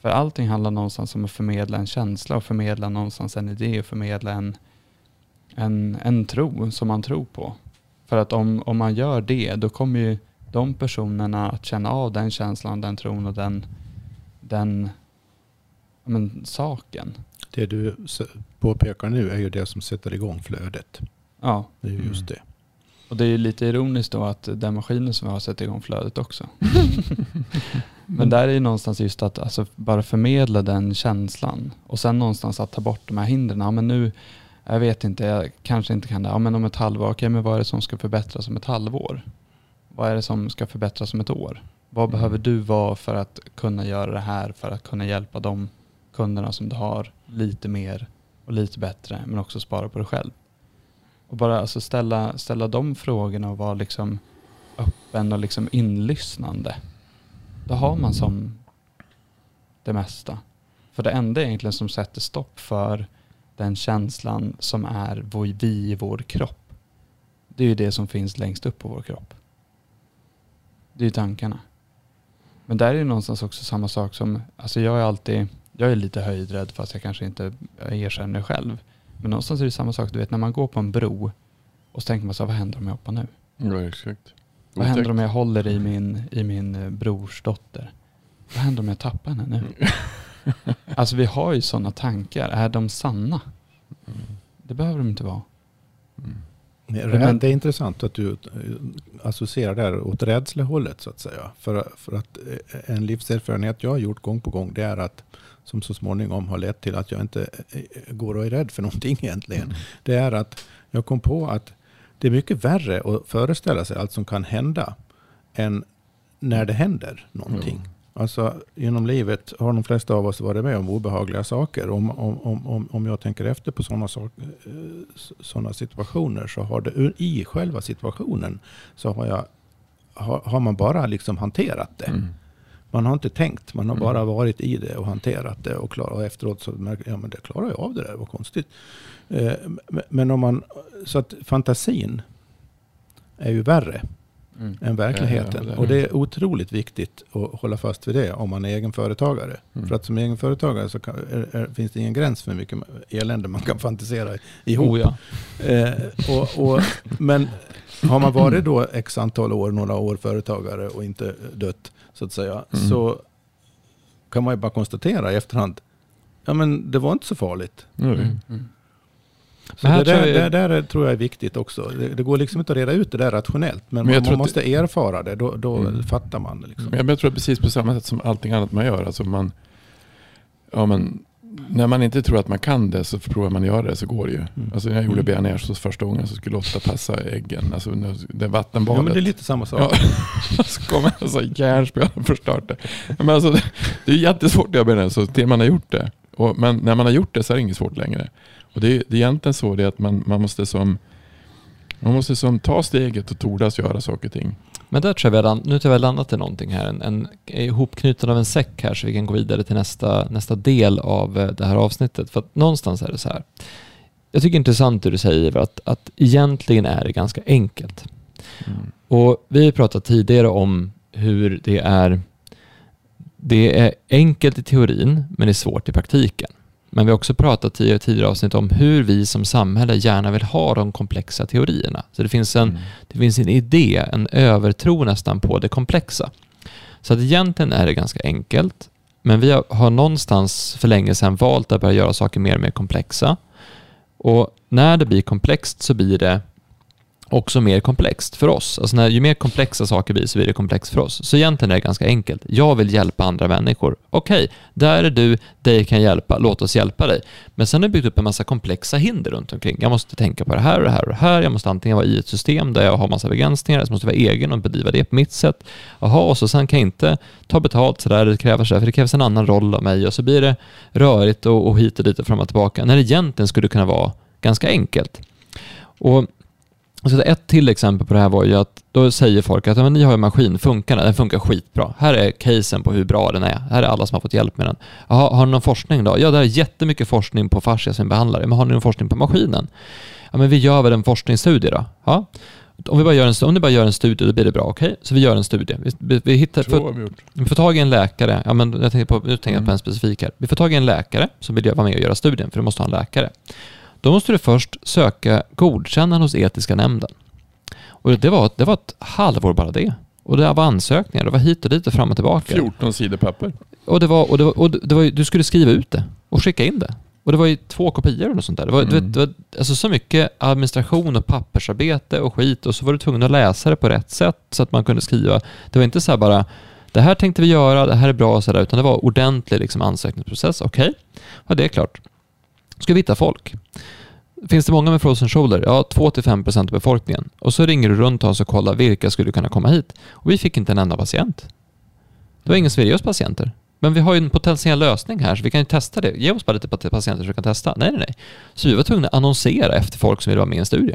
För allting handlar någonstans om att förmedla en känsla och förmedla någonstans en idé och förmedla en, en, en tro som man tror på. För att om, om man gör det, då kommer ju de personerna att känna av den känslan, den tron och den, den men, saken. Det du påpekar nu är ju det som sätter igång flödet. Ja, Det är ju just Mm. det. och det är ju lite ironiskt då att den maskinen som har sätter igång flödet också. Men där är ju någonstans just att alltså, bara förmedla den känslan och sen någonstans att ta bort de här hindren. Ja, men nu, jag vet inte, jag kanske inte kan det. Ja, men om ett halvår, okej, men vad är det som ska förbättras om ett halvår? Vad är det som ska förbättras om ett år? Vad Mm. behöver du vara för att kunna göra det här, för att kunna hjälpa de kunderna som du har lite mer och lite bättre, men också spara på dig själv? Och bara alltså ställa, ställa de frågorna och vara liksom öppen och liksom inlyssnande. Då har man som det mesta. För det enda egentligen som sätter stopp för den känslan som är vår, vi i vår kropp. Det är ju det som finns längst upp på vår kropp. Det är ju tankarna. Men där är det någonstans också samma sak som, alltså jag är alltid, jag är lite höjdrädd fast jag kanske inte erkänner själv. Men någonstans är det samma sak, du vet när man går på en bro och så tänker man så vad händer om jag hoppar nu? Ja, exakt. Vad händer om jag håller i min, i min eh, brors dotter? Vad händer om jag tappar henne nu? Alltså vi har ju sådana tankar. Är de sanna? Mm. Det behöver de inte vara. Mm. Det Men- är, det är intressant att du eh, associerar det här åt rädslehållet så att säga. För, för att eh, en livserfarenhet jag har gjort gång på gång det är att som så småningom har lett till att jag inte eh, går och är rädd för någonting egentligen. Det är att jag kom på att det är mycket värre att föreställa sig allt som kan hända än när det händer någonting. Mm. Alltså genom livet har de flesta av oss varit med om obehagliga saker. Om, om, om, om, jag tänker efter på sådana såna situationer så har det i själva situationen så har, jag, har, har man bara liksom hanterat det. Mm. Man har inte tänkt, man har Mm. bara varit i det och hanterat det. Och, klar, och efteråt så märker ja men det klarar jag av det där, vad konstigt. Eh, men- men om man, så att fantasin är ju värre Mm. än verkligheten. Ja, ja, det är och det är otroligt viktigt att hålla fast vid det om man är egenföretagare. Mm. För att som egenföretagare så kan, är, är, finns det ingen gräns för hur mycket elände man kan fantisera ihop. Oh, ja. Eh, och, och, men har man varit då x antal år, några år företagare och inte dött så att säga, Mm. så kan man ju bara konstatera i efterhand, ja men det var inte så farligt. Nu. Mm. Så det, där, jag- det där är- tror jag är viktigt också. Det, det går liksom inte att reda ut det där rationellt, men, Men jag man, måste erfara det, då, då Mm. fattar man det. Liksom. Men jag- jag tror precis på samma sätt som allting annat man gör. Alltså man, ja, men, när man inte tror att man kan det så provar man att göra det så går det ju. Mm. Alltså när jag gjorde Mm. bearnaisesås första gången så skulle Lotta passa äggen. Alltså det Ja, vattenbadet. men det är lite samma sak. Ja, så kommer en sån järnspel och förstört det. Men alltså, det- det är jättesvårt att göra bearnaisesås till man har gjort det. Och, men när man har gjort det så är det inget svårt längre. Och det är, det är egentligen så det är att man, man måste som man måste som ta steget och tordas göra saker och ting. Men där tror jag vi har, nu tror jag vi har landat i någonting här. En, en ihopknuten av en säck här så vi kan gå vidare till nästa, nästa del av eh, det här avsnittet. För att någonstans är det så här. Jag tycker det är intressant det du säger att, att egentligen är det ganska enkelt. Mm. Och vi har pratat tidigare om hur det är det är enkelt i teorin men det är svårt i praktiken. Men vi har också pratat i tidigare avsnitt om hur vi som samhälle gärna vill ha de komplexa teorierna. Så det finns en, Mm. det finns en idé, en övertro nästan på det komplexa. Så att egentligen är det ganska enkelt. Men vi har, har någonstans för länge sedan valt att börja göra saker mer och mer komplexa. Och när det blir komplext så blir det också mer komplext för oss. Alltså när, ju mer komplexa saker blir så blir det komplext för oss. Så egentligen är det ganska enkelt. Jag vill hjälpa andra människor. Okej, där är du, dig kan jag hjälpa, låt oss hjälpa dig. Men sen har jag byggt upp en massa komplexa hinder runt omkring. Jag måste tänka på det här och det här och det här. Jag måste antingen vara i ett system där jag har massa begränsningar, eller så måste jag vara egen och bedriva det på mitt sätt. Jaha, och så sen kan jag inte ta betalt sådär, det krävs sådär, för det krävs en annan roll av mig och så blir det rörigt och, och hit och dit och fram och tillbaka. När det egentligen skulle kunna vara ganska enkelt. Och så ett till exempel på det här var ju att då säger folk att men ni har en maskin, funkar den? Den funkar skitbra. Här är casen på hur bra den är. Här är alla som har fått hjälp med den. Jaha, har ni någon forskning då? Ja, det är jättemycket forskning på fascia som behandlare. Men har ni någon forskning på maskinen? Ja, men vi gör väl en forskningsstudie då? Ja. Om, vi bara gör en, om ni bara gör en studie, då blir det bra. Okej, så vi gör en studie. Vi, vi, vi hittar, har vi får tag i en läkare. Ja, men jag tänker på, nu tänker jag på Mm. en specifik här. Vi får tag i en läkare som vill vara med och göra studien, för du måste ha en läkare. Då måste du först söka godkännande hos etiska nämnden. Och det var, det var ett halvår bara det. Och det var ansökningar, det var hit och dit och fram och tillbaka. 14 sidor papper. Och, det var, och, det var, och det var, du skulle skriva ut det och skicka in det. Och det var ju två kopior och sånt där. Det var, Mm. vet, det var alltså så mycket administration och pappersarbete och skit och så var du tvungen att läsa det på rätt sätt så att man kunde skriva. Det var inte så här bara det här tänkte vi göra, det här är bra och sådär, utan det var ordentlig liksom, ansökningsprocess. Okej, ja, det är klart. Ska vi hitta folk? Finns det många med frozen shoulder? Ja, 2-5% av befolkningen. Och så ringer du runt oss och kollar vilka skulle kunna komma hit. Och vi fick inte en enda patient. Det var ingen som ville ge oss patienter. Men vi har ju en potentiell lösning här, så vi kan ju testa det. Ge oss bara lite patienter så vi kan testa. Nej, nej, nej. Så vi var tvungna att annonsera efter folk som ville vara med i en studie.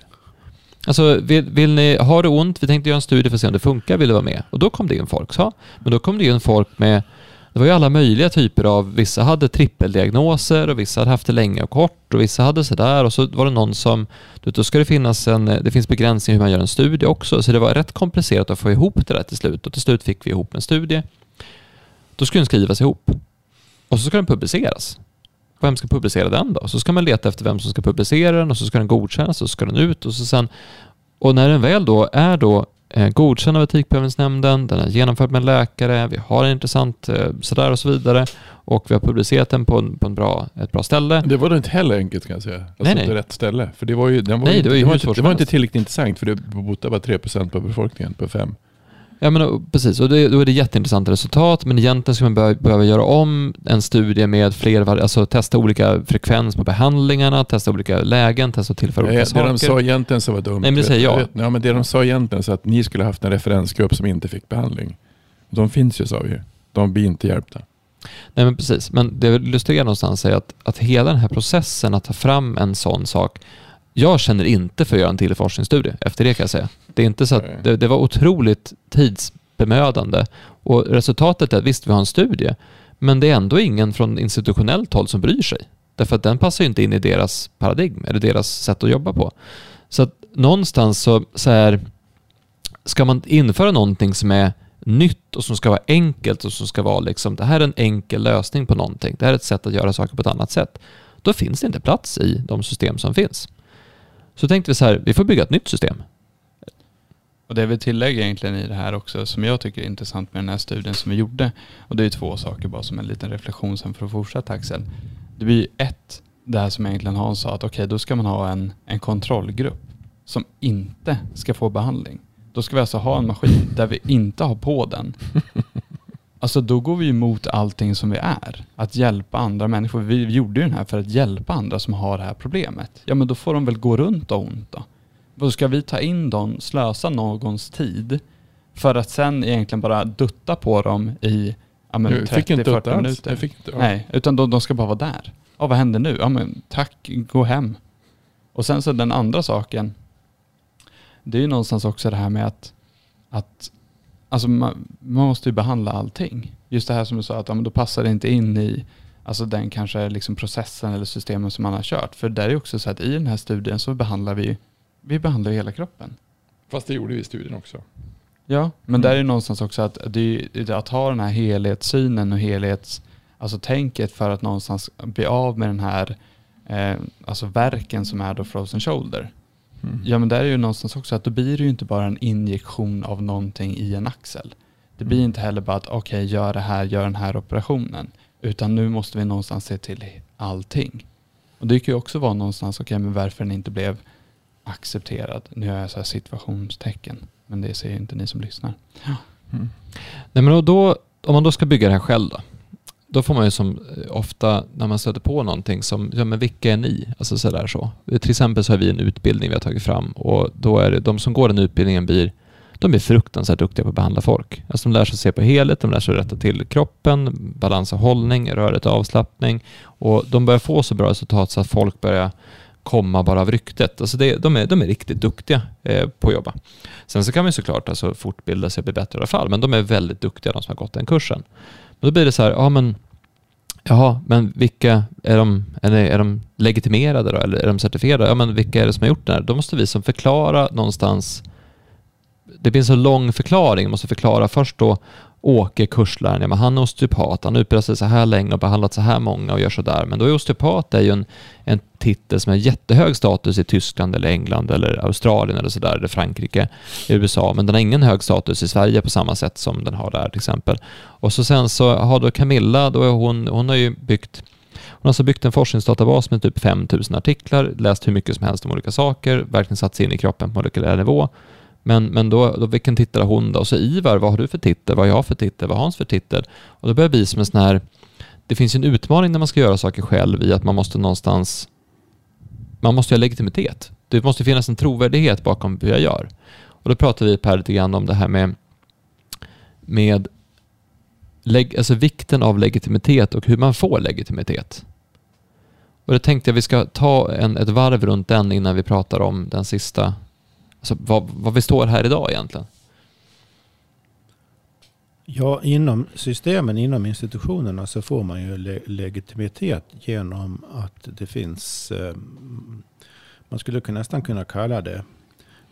Alltså, vill, vill ni, har du ont? Vi tänkte göra en studie för att se om det funkar, vill du vara med? Och då kom det in folk, så. Men då kom det in folk med, det var ju alla möjliga typer av, vissa hade trippeldiagnoser och vissa hade haft det länge och kort och vissa hade sådär och så var det någon som, du då ska det finnas en, eh, det finns begränsningar hur man gör en studie också, så det var rätt komplicerat att få ihop det där till slut och till slut fick vi ihop en studie. Då skulle den skrivas ihop och så ska den publiceras. Vem ska publicera den då? Så ska man leta efter vem som ska publicera den och så ska den godkännas och så ska den ut och så sen och när den väl då är då godkänd av Etikprövningsnämnden, den är genomförd med läkare, vi har en intressant eh, sådär och så vidare och vi har publicerat den på, en, på en bra, ett bra ställe. Det var då inte heller enkelt kan jag säga. Alltså Nej, nej. på rätt ställe. För det var ju, den var Nej, ju, det var ju det var inte, det var inte tillräckligt intressant för det botar bara 3% av befolkningen på fem. Ja men precis, och det, då är det jätteintressanta resultat men egentligen ska man behöva, behöva göra om en studie med fler, alltså testa olika frekvens på behandlingarna, testa olika lägen, testa att tillföra olika Ja, det saker. de sa egentligen så var dumt. Nej, men det säger jag. Ja, men det de sa egentligen så att ni skulle haft en referensgrupp som inte fick behandling. De finns ju sa vi. De blir inte hjälpta. Nej men precis, men det jag vill illustrera någonstans är att, att hela den här processen att ta fram en sån sak, jag känner inte för att göra en till forskningsstudie efter det kan jag säga. Det är inte så att det, det var otroligt tidsbemödande och resultatet är att visst vi har en studie, men det är ändå ingen från institutionellt håll som bryr sig. Därför att den passar ju inte in i deras paradigm eller deras sätt att jobba på. Så att någonstans så, så är, ska man införa någonting som är nytt och som ska vara enkelt och som ska vara liksom, det här är en enkel lösning på någonting. Det här är ett sätt att göra saker på ett annat sätt. Då finns det inte plats i de system som finns. Så tänkte vi så här, vi får bygga ett nytt system. Och det vi tillägger egentligen i det här också som jag tycker är intressant med den här studien som vi gjorde. Och det är två saker bara som en liten reflektion sen för att fortsätta Axel. Det blir ju ett, det här som egentligen Hans sa att okej då ska man ha en, en kontrollgrupp som inte ska få behandling. Då ska vi alltså ha en maskin där vi inte har på den. Alltså då går vi emot allting som vi är. Att hjälpa andra människor. Vi gjorde ju den här för att hjälpa andra som har det här problemet. Ja men då får de väl gå runt och ha ont då. Då ska vi ta in dem, slösa någons tid för att sen egentligen bara dutta på dem i ja, men Jag fick inte upp 30-40 det alls. minuter. Fick inte, ja. Nej, utan de, de ska bara vara där. Ja, vad händer nu? Ja, men tack, gå hem. Och sen så den andra saken, det är ju någonstans också det här med att, att alltså man, man måste ju behandla allting. Just det här som du sa, att ja, men då passar det inte in i alltså den kanske liksom processen eller systemen som man har kört. För där är också så att i den här studien så behandlar vi, vi behandlar ju hela kroppen. Fast det gjorde vi i studien också. Ja, men Mm. där är det någonstans också att, det, att ha den här helhetssynen och helhets, Alltså tänket för att någonstans bli av med den här eh, alltså verken som är då frozen shoulder. Mm. Ja men där är ju någonstans också att då blir det ju inte bara en injektion av någonting i en axel. Det blir Mm. inte heller bara att okej gör det här, gör den här operationen. Utan nu måste vi någonstans se till allting. Och det kan ju också vara någonstans, okej men varför den inte blev accepterad. Nu gör jag så här situationstecken. Men det ser ju inte ni som lyssnar. Mm. Nej, men då- då, om man då ska bygga det här själv då. Då får man ju som eh, ofta när man stöter på någonting som, ja men vilka är ni? Alltså sådär så. Eh, till exempel så har vi en utbildning vi har tagit fram och då är det de som går den utbildningen blir de är fruktansvärt duktiga på att behandla folk. Alltså de lär sig se på helhet, de lär sig rätta till kroppen, balans och hållning, rörlighet och avslappning. Och de börjar få så bra resultat så att folk börjar komma bara av ryktet. Alltså det, de, är, de är riktigt duktiga eh, på att jobba. Sen så kan man ju såklart alltså fortbilda sig och bli bättre i alla fall, men de är väldigt duktiga de som har gått den kursen. Men då blir det så här, ja men Jaha, men vilka är de, är de, är de legitimerade då, eller är de certifierade? Ja, men vilka är det som har gjort det här? Då måste vi som förklara någonstans. Det finns en lång förklaring, måste förklara först då Åke, kursläraren, ja, men han är osteopat, han utbildar sig så här länge och behandlat så här många och gör så där. Men då är osteopat är ju en, en titel som har jättehög status i Tyskland eller England eller Australien eller sådär, eller Frankrike, i USA, men den har ingen hög status i Sverige på samma sätt som den har där till exempel. Och så sen så har då Camilla, då är hon, hon har ju byggt hon har alltså byggt en forskningsdatabas med typ 5000 artiklar, läst hur mycket som helst om olika saker, verkligen satt sig in i kroppen på molekylär nivå. Men, men då, då vilken titel har hon då? Och så Ivar, vad har du för titel? Vad har jag för titel? Vad har Hans för titel? Och då börjar det bli som en sån här... Det finns ju en utmaning när man ska göra saker själv i att man måste någonstans... Man måste ju ha legitimitet. Det måste finnas en trovärdighet bakom hur jag gör. Och då pratar vi Per lite grann om det här med... Med leg, alltså vikten av legitimitet och hur man får legitimitet. Och det tänkte jag vi ska ta en, ett varv runt den innan vi pratar om den sista Alltså vad, vad vi står här idag egentligen. Ja, inom systemen, inom institutionerna så får man ju le- legitimitet genom att det finns, eh, man skulle nästan kunna kalla det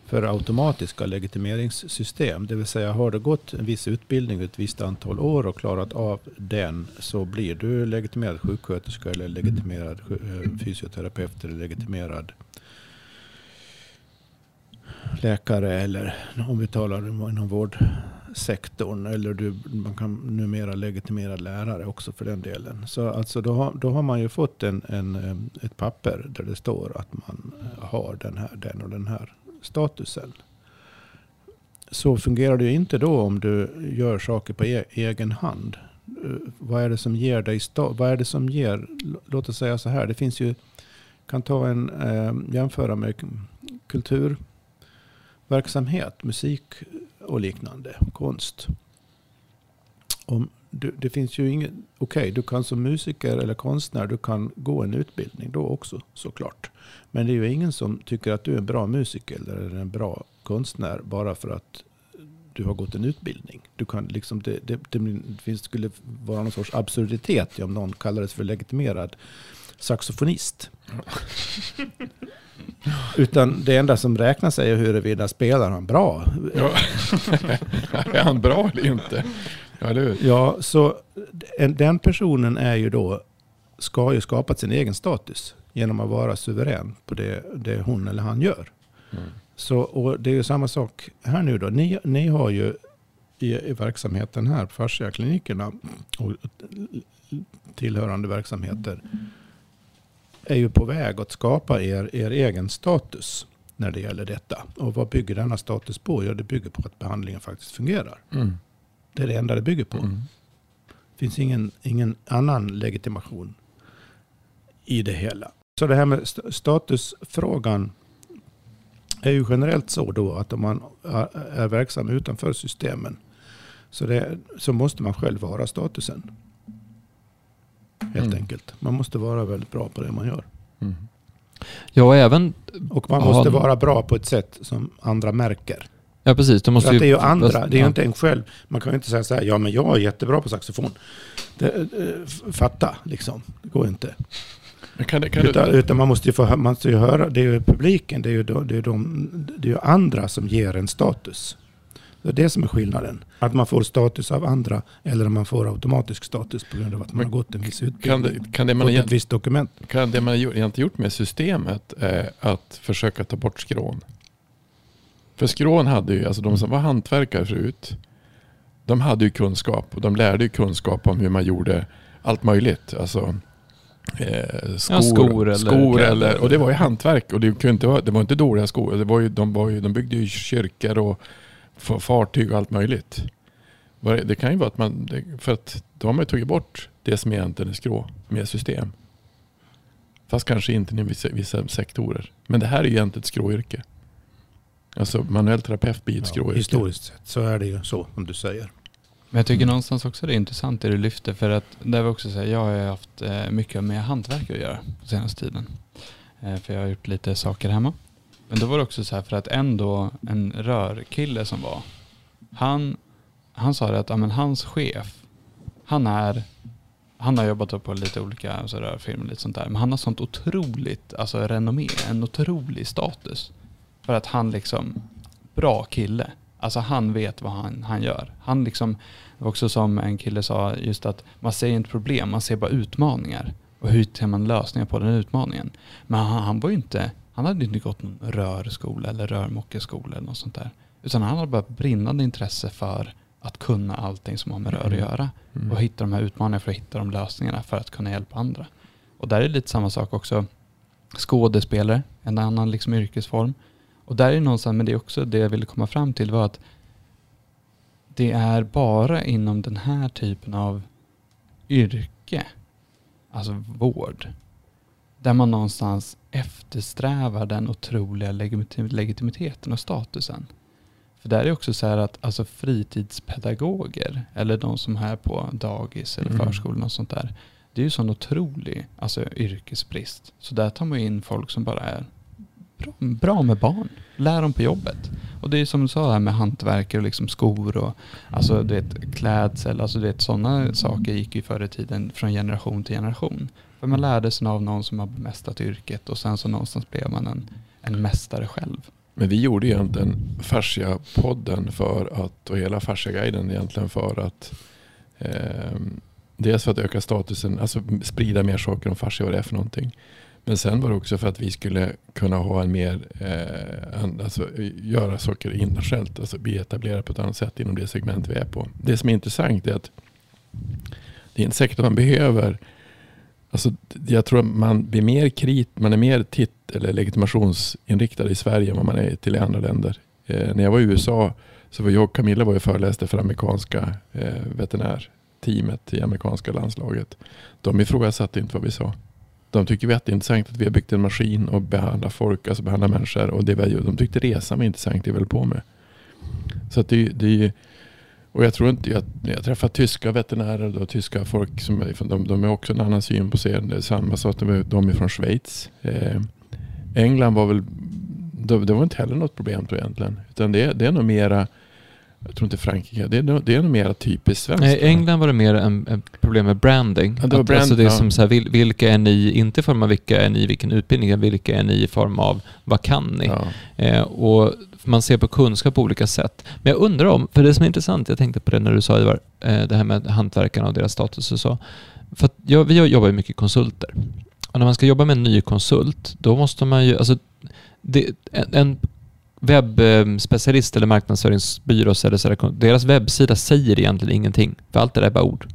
för automatiska legitimeringssystem. Det vill säga har du gått en viss utbildning ett visst antal år och klarat av den så blir du legitimerad sjuksköterska eller legitimerad eh, fysioterapeut eller legitimerad läkare eller om vi talar inom vårdsektorn. Eller du, man kan numera legitimerad lärare också för den delen. Så alltså då, har, då har man ju fått en, en, ett papper där det står att man har den, här, den och den här statusen. Så fungerar det ju inte då om du gör saker på e egen hand. Vad är det som ger dig Vad är det som ger, låt oss säga så här, det finns ju, kan ta en, eh, jämföra med kultur. Verksamhet, musik och liknande, konst. Om du, det finns ju ingen, okej du kan som musiker eller konstnär, du kan gå en utbildning då också såklart. Men det är ju ingen som tycker att du är en bra musiker eller en bra konstnär bara för att du har gått en utbildning. Du kan liksom, det, det, det finns, skulle vara någon sorts absurditet om någon kallades för legitimerad saxofonist. Utan det enda som räknas är huruvida spelar han bra. Ja. är han bra eller inte? Ja, eller hur? Ja, så en- den personen är ju då, ska ju skapat sin egen status genom att vara suverän på det, det hon eller han gör. Mm. Så, och det är ju samma sak här nu då. Ni, ni har ju i, i verksamheten här på fasciaklinikerna och tillhörande verksamheter är ju på väg att skapa er, er egen status när det gäller detta. Och vad bygger denna status på? Ja, det bygger på att behandlingen faktiskt fungerar. Mm. Det är det enda det bygger på. Mm. Det finns ingen, ingen annan legitimation i det hela. Så det här med st- statusfrågan är ju generellt så då att om man är är verksam utanför systemen så, det, så måste man själv vara statusen. Helt Mm. enkelt. Man måste vara väldigt bra på det man gör. Mm. Ja, och även... Och man måste det- vara bra på ett sätt som andra märker. Ja, precis. Du måste ju... det är ju andra, det är ju ja. inte en själv. Man kan ju inte säga så här, ja men jag är jättebra på saxofon. Det, eh, fatta liksom, det går inte. Men Kan, det- kan Utan, du, utan man måste ju få man måste ju höra, det är ju publiken, det är ju, de, det är ju de, det är ju andra som ger en status. Det är det som är skillnaden. Att man får status av andra eller om man får automatisk status på grund av att man har gått en viss Kan utbildning. det, kan det man ett visst dokument. Kan det man gjort- egentligen gjort med systemet är att försöka ta bort skrån. För skrån hade ju, alltså de som var hantverkare förut, de hade ju kunskap och de lärde ju kunskap om hur man gjorde allt möjligt. Alltså eh, skor, Ja, skor eller skor eller, och det var ju hantverk och det, kunde inte vara, det var inte dåliga skor. Det var ju, de, var ju, de byggde ju kyrkor och fartyg och allt möjligt. Det- kan ju vara att man, för att då har man ju tagit bort det som egentligen är skrå med system. Fast kanske inte i vissa, vissa sektorer. Men det här är ju egentligen ett skråyrke. Alltså manuell terapeut blir ett Ja, skråyrke. historiskt sett så är det ju så som du säger. Men jag tycker någonstans också det är intressant det du lyfter för att där var också så här, jag har ju haft eh, mycket med hantverk att göra på senaste tiden. Eh, för jag har gjort lite saker hemma. Men då var det också så här för att en då en rörkille som var, han, han sa det att ja, men hans chef, han är, han har jobbat på lite olika alltså, rörfirmor och lite sånt där, men han har sånt otroligt alltså, renommé, en otrolig status. För att han liksom, bra kille. Alltså han vet vad han, han gör. Han liksom, det var också som en kille sa, just att man ser inte problem, man ser bara utmaningar. Och hur tar man lösningar på den utmaningen? Men han, han var ju inte, han hade inte gått någon rörskola eller rörmokeskola eller något sånt där. Utan han hade bara brinnande intresse för att kunna allting som har med rör att Mm. göra. Mm. Och hitta de här utmaningarna för att hitta de lösningarna för att kunna hjälpa andra. Och där är det lite samma sak också. Skådespelare, en annan liksom yrkesform. Och där är någonstans, men det är också det jag ville komma fram till var att det är bara inom den här typen av yrke, alltså vård, där man någonstans eftersträvar den otroliga legitim- legitimiteten och statusen. För där är det också så här att alltså fritidspedagoger, eller de som är på dagis eller Mm. förskolan och sånt där, det är ju sån otrolig alltså, yrkesbrist. Så där tar man ju in folk som bara är bra, bra med barn, lär dem på jobbet. Och det är som du sa här med hantverkare och liksom skor och alltså, du vet, klädsel, alltså, du vet, sådana saker gick ju förr i tiden från generation till generation. För man lärde sig av någon som har bemästrat yrket och sen så någonstans blev man en, en mästare själv. Men vi gjorde egentligen Fascia-podden för att, och hela Fascia-guiden egentligen för att eh, dels för att öka statusen, alltså sprida mer saker om fascia vad det är för någonting. Men sen var det också för att vi skulle kunna ha en mer, eh, en, alltså eh, göra saker internationellt, alltså bli etablerade på ett annat sätt inom det segment vi är på. Det som är intressant är att det är inte säkert att man behöver Alltså, jag tror att man blir mer krit, man är mer titt eller legitimationsinriktad i Sverige än vad man är till i andra länder. Eh, när jag var i USA så var jag och Camilla var och föreläste för amerikanska eh, veterinärteamet i amerikanska landslaget. De ifrågasatte inte vad vi sa. De tycker vi det är intressant att vi har byggt en maskin och behandlar folk, alltså behandlar människor. Och det vi, de tyckte resan var intressant, det vi höll på med. Så att det, det är ju och jag tror inte, jag, jag träffar tyska veterinärer och tyska folk som är, de, de har också en annan syn på sig. Det är samma sak, de, de är från Schweiz. Eh, England var väl, det, det var inte heller något problem jag egentligen. Utan det, det är nog mera, jag tror inte Frankrike, det är, nog- det är nog mera typiskt svenskt. Nej? England var det mer en, en problem med branding. Ja, det var att, alltså brand- det är ja. som så här, vil, vilka är ni, inte i form av vilka är ni vilken utbildning, vilka är ni i form av vad kan ni? Ja. Eh, och man ser på kunskap på olika sätt. Men jag undrar om, för det som är intressant, jag tänkte på det när du sa Ivar, eh, det här med hantverkarna och deras status och så. För att jag, vi jobbar ju mycket konsulter. Och när man ska jobba med en ny konsult, då måste man ju, alltså, det, en, en webbspecialist eller marknadsföringsbyrå, eller så där, deras webbsida säger egentligen ingenting, för allt det där är bara ord.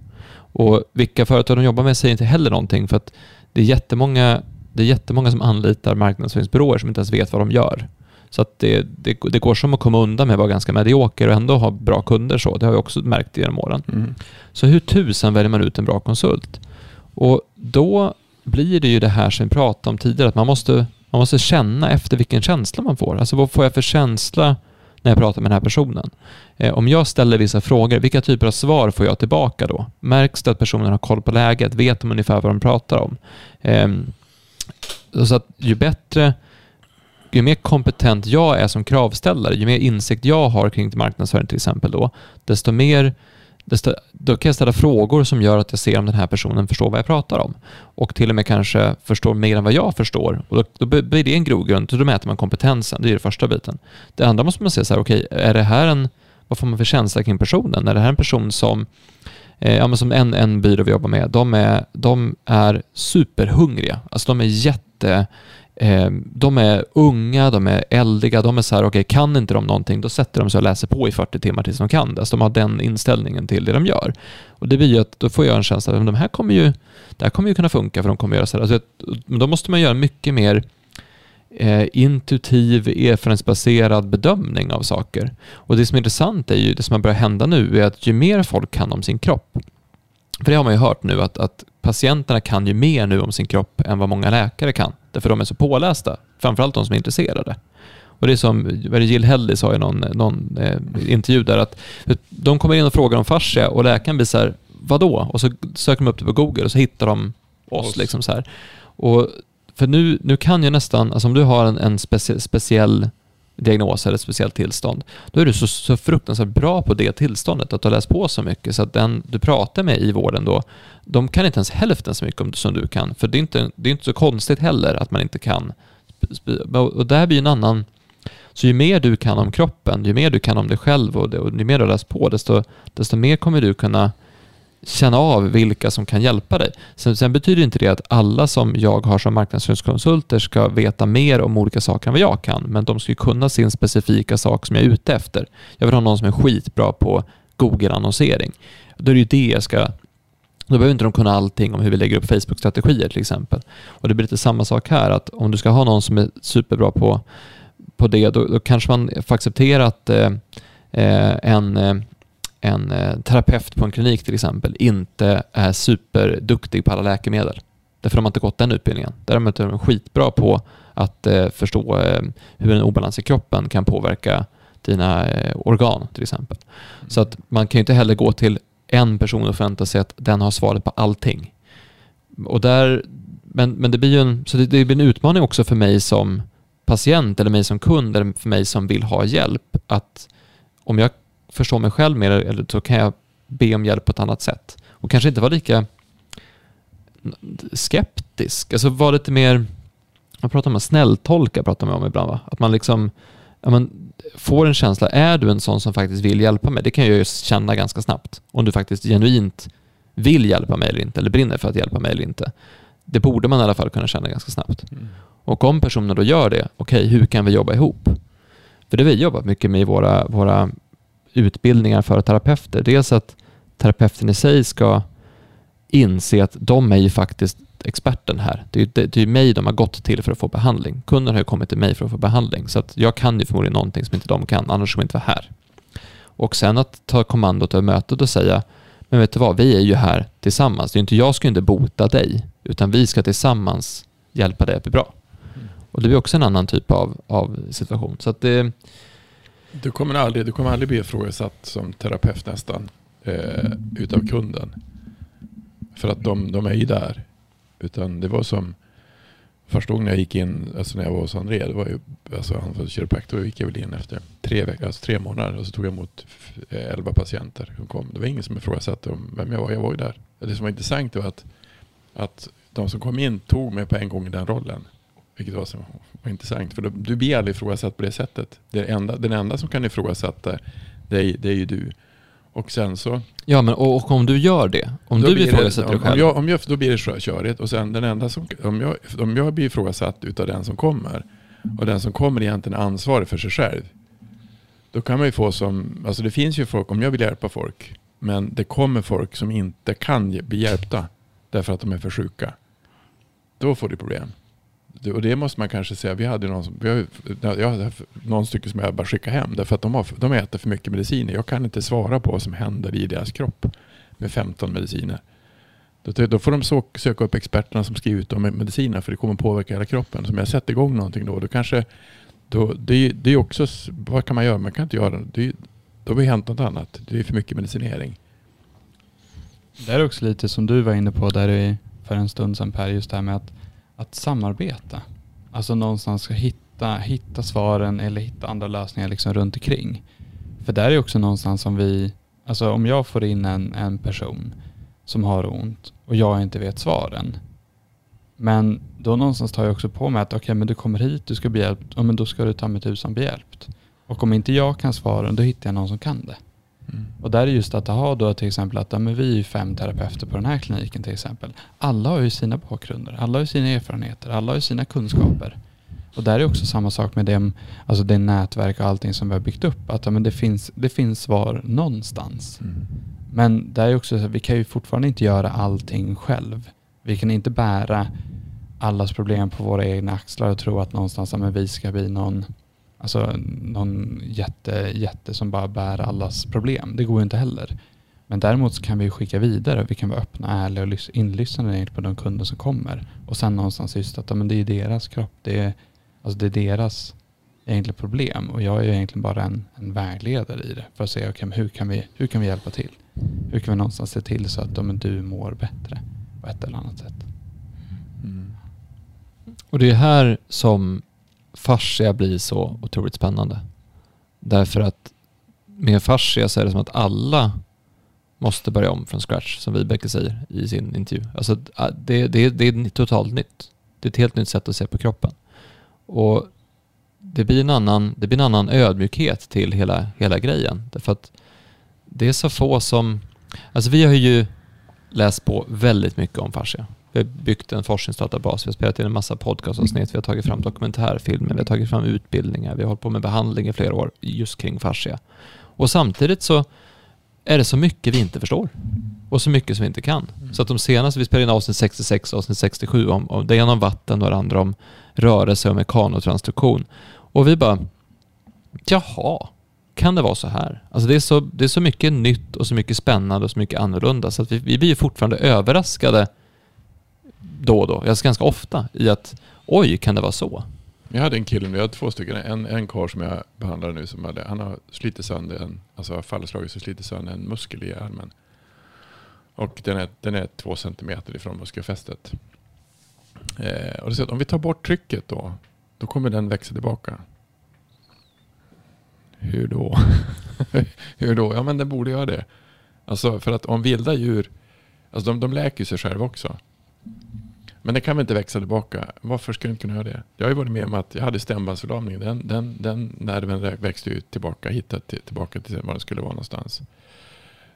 Och vilka företag de jobbar med säger inte heller någonting, för att det är jättemånga, det är jättemånga som anlitar marknadsföringsbyråer som inte ens vet vad de gör. Så att det, det, det går som att komma undan med att vara ganska medioker och ändå ha bra kunder så. Det har jag också märkt genom åren. Mm. Så hur tusan väljer man ut en bra konsult? Och då blir det ju det här som vi pratade om tidigare, att man måste, man måste känna efter vilken känsla man får. Alltså vad får jag för känsla när jag pratar med den här personen? Eh, om jag ställer vissa frågor, vilka typer av svar får jag tillbaka då? Märks det att personen har koll på läget? Vet de ungefär vad de pratar om? Ehm, så att ju bättre ju mer kompetent jag är som kravställare, ju mer insikt jag har kring marknadsföring till exempel då, desto mer desto, då kan jag ställa frågor som gör att jag ser om den här personen förstår vad jag pratar om. Och till och med kanske förstår mer än vad jag förstår. Och då, då blir det en grogrund, så då mäter man kompetensen, det är den första biten. Det andra måste man se så här, okej, är det här en vad får man för känsla kring personen? Är det här en person som, eh, ja, men som en, en byrå vi jobbar med, de är, de är superhungriga. Alltså de är jätte eh, de är unga, de är eldiga, de är så här, okej, okay, kan inte de någonting, då sätter de sig och läser på i 40 timmar tills de kan det. Alltså de har den inställningen till det de gör. Och det blir ju att, då får jag en känsla av att de här kommer ju, det här kommer ju kunna funka för de kommer göra så här. Alltså, då måste man göra mycket mer eh, intuitiv, erfarenhetsbaserad bedömning av saker. Och det som är intressant är ju, det som har börjat hända nu, är att ju mer folk kan om sin kropp, för det har man ju hört nu att, att patienterna kan ju mer nu om sin kropp än vad många läkare kan. Därför de är så pålästa. Framförallt de som är intresserade. Och det är som Jill Helly sa i någon, någon eh, intervju där att de kommer in och frågar om fascia och läkaren blir så här, vadå? Och så söker de upp det på Google och så hittar de oss. oss. Liksom så här. Och för nu, nu kan ju nästan, alltså om du har en, en specie, speciell diagnos eller ett speciellt tillstånd, då är du så, så fruktansvärt bra på det tillståndet, att du har läst på så mycket, så att den du pratar med i vården då, de kan inte ens hälften så mycket som du kan. För det är inte, det är inte så konstigt heller att man inte kan. Och där blir en annan... Så ju mer du kan om kroppen, ju mer du kan om dig själv och, det, och ju mer du har läst på, desto, desto mer kommer du kunna känna av vilka som kan hjälpa dig. Sen, sen, betyder inte det att alla som jag har som marknadsföringskonsulter ska veta mer om olika saker än vad jag kan, men de ska ju kunna sin specifika sak som jag är ute efter. Jag vill ha någon som är skitbra på Google-annonsering. Då är det ju det jag ska då behöver inte de kunna allting om hur vi lägger upp Facebook-strategier till exempel. Och det blir lite samma sak här, att om du ska ha någon som är superbra på, på det, då, då kanske man får acceptera att eh, eh en, eh, en eh, terapeut på en klinik till exempel inte är superduktig på alla läkemedel. Därför har man inte gått den utbildningen. Däremot är de skitbra på att eh, förstå eh, hur en obalans i kroppen kan påverka dina organ till exempel. Mm. Så att man kan ju inte heller gå till en person och förvänta sig att den har svaret på allting. Och där, men, men det blir ju en, så det, det blir en utmaning också för mig som patient eller mig som kund eller för mig som vill ha hjälp att om jag förstå mig själv mer eller så kan jag be om hjälp på ett annat sätt. Och kanske inte vara lika skeptisk. Alltså vara lite mer, vad pratar man snälltolka pratar man om ibland va? Att man liksom ja, man får en känsla, är du en sån som faktiskt vill hjälpa mig? Det kan jag ju känna ganska snabbt. Om du faktiskt genuint vill hjälpa mig eller inte, eller brinner för att hjälpa mig eller inte. Det borde man i alla fall kunna känna ganska snabbt. Mm. Och om personen då gör det, okej, okay, hur kan vi jobba ihop? För det vi jobbat mycket med i våra, våra utbildningar för terapeuter. Dels att terapeuten i sig ska inse att de är ju faktiskt experten här. Det är, det, det är mig de har gått till för att få behandling. Kunden har ju kommit till mig för att få behandling. Så att jag kan ju förmodligen någonting som inte de kan, annars skulle de inte vara här. Och sen att ta kommandot över mötet och säga, men vet du vad, vi är ju här tillsammans. Det är inte, jag ska inte bota dig, utan vi ska tillsammans hjälpa dig att bli bra. Mm. Och det blir också en annan typ av, av situation. Så att det, du kommer aldrig, du kommer aldrig bli ifrågasatt som terapeut nästan eh, utav kunden. För att de, de är ju där. Utan det var som första gången jag gick in, alltså när jag var hos André, det var ju, alltså han var kiropraktor gick jag väl in efter tre veckor, alltså tre månader och så tog jag emot eh, elva patienter som kom. Det var ingen som ifrågasatte om vem jag var, jag var ju där. Det som var intressant var att, att de som kom in tog mig på en gång i den rollen. Vilket var, så, var intressant. För du blir aldrig ifrågasatt på det sättet. Det enda, den enda som kan ifrågasätta dig, det är ju du. Och sen så... Ja, men och, och om du gör det? Om du ifrågasätter dig själv? Om jag, om jag, då blir det körigt. Och sen den enda som... Om jag, om jag blir ifrågasatt utav den som kommer och den som kommer egentligen är ansvarig för sig själv. Då kan man ju få som... Alltså det finns ju folk, om jag vill hjälpa folk, men det kommer folk som inte kan bli hjälpta därför att de är för sjuka. Då får du problem och det måste man kanske säga. Vi hade någon, som, vi har, jag hade någon stycke som jag bara skickade hem. Därför att de, har, de äter för mycket mediciner. Jag kan inte svara på vad som händer i deras kropp med 15 mediciner. Då, då får de så, söka upp experterna som skriver ut de medicinerna. För det kommer påverka hela kroppen. Så om jag sätter igång någonting då. då kanske, då, det, det är också, vad kan man göra? Man kan inte göra det. Då har det hänt något annat. Det är för mycket medicinering. Det är också lite som du var inne på där för en stund sedan Per. Just det här med att att samarbeta. Alltså någonstans ska hitta, hitta svaren eller hitta andra lösningar liksom runt omkring. För där är också någonstans som vi, alltså om jag får in en, en person som har ont och jag inte vet svaren. Men då någonstans tar jag också på mig att okej, okay, men du kommer hit, du ska bli hjälpt, ja, men då ska du ta mig tusan bli hjälpt. Och om inte jag kan svaren, då hittar jag någon som kan det. Mm. Och där är just att ha då till exempel att ja, men vi är fem terapeuter på den här kliniken till exempel. Alla har ju sina bakgrunder, alla har ju sina erfarenheter, alla har ju sina kunskaper. Och där är också samma sak med det, alltså det nätverk och allting som vi har byggt upp. Att ja, men det, finns, det finns svar någonstans. Mm. Men det är också så vi kan ju fortfarande inte göra allting själv. Vi kan inte bära allas problem på våra egna axlar och tro att någonstans ja, men vi ska bli någon, alltså, någon jätte, jätte som bara bär allas problem. Det går ju inte heller. Men däremot så kan vi skicka vidare. Vi kan vara öppna, ärliga och inlyssnande på de kunder som kommer. Och sen någonstans just att ja, men det är deras kropp. Det är, alltså det är deras egentligen problem. Och jag är ju egentligen bara en, en vägledare i det. För att se okay, hur, kan vi, hur kan vi hjälpa till? Hur kan vi någonstans se till så att ja, men du mår bättre på ett eller annat sätt? Mm. Och det är här som fascia blir så otroligt spännande. Därför att med fascia så är det som att alla måste börja om från scratch, som Vibeke säger i sin intervju. Alltså äh, det, det, det är totalt nytt. Det är ett helt nytt sätt att se på kroppen. Och det blir en annan, det blir en annan ödmjukhet till hela, hela grejen. Därför att det är så få som... Alltså vi har ju läst på väldigt mycket om fascia. Vi har byggt en forskningsdatabas, vi har spelat in en massa podcastavsnitt, vi har tagit fram dokumentärfilmer, vi har tagit fram utbildningar, vi har hållit på med behandling i flera år just kring fascia. Och samtidigt så är det så mycket vi inte förstår och så mycket som vi inte kan. Så att de senaste, vi spelade in avsnitt 66 och avsnitt 67 om, om det ena om vatten och det andra om rörelse och mekanotransduktion. Och vi bara, jaha, kan det vara så här? Alltså det är så, det är så mycket nytt och så mycket spännande och så mycket annorlunda så att vi, vi blir fortfarande överraskade då och då, alltså ganska ofta, i att oj, kan det vara så? Jag hade en kille, nu, jag hade två stycken. En, en karl som jag behandlar nu, som hade, han har slitit sönder en, alltså fallslagit sig slitit sönder en muskel i armen. Och den är, den är två centimeter ifrån muskelfästet. Eh, och det att om vi tar bort trycket då, då kommer den växa tillbaka. Hur då? Hur då? Ja men den borde göra det. Alltså för att om vilda djur, alltså de, de läker sig själva också. Men den kan väl inte växa tillbaka? Varför ska den inte kunna göra det? Jag har ju varit med om att jag hade stämbandsförlamning. Den, den, den nerven växte ju tillbaka, hittade till, tillbaka till var den skulle vara någonstans.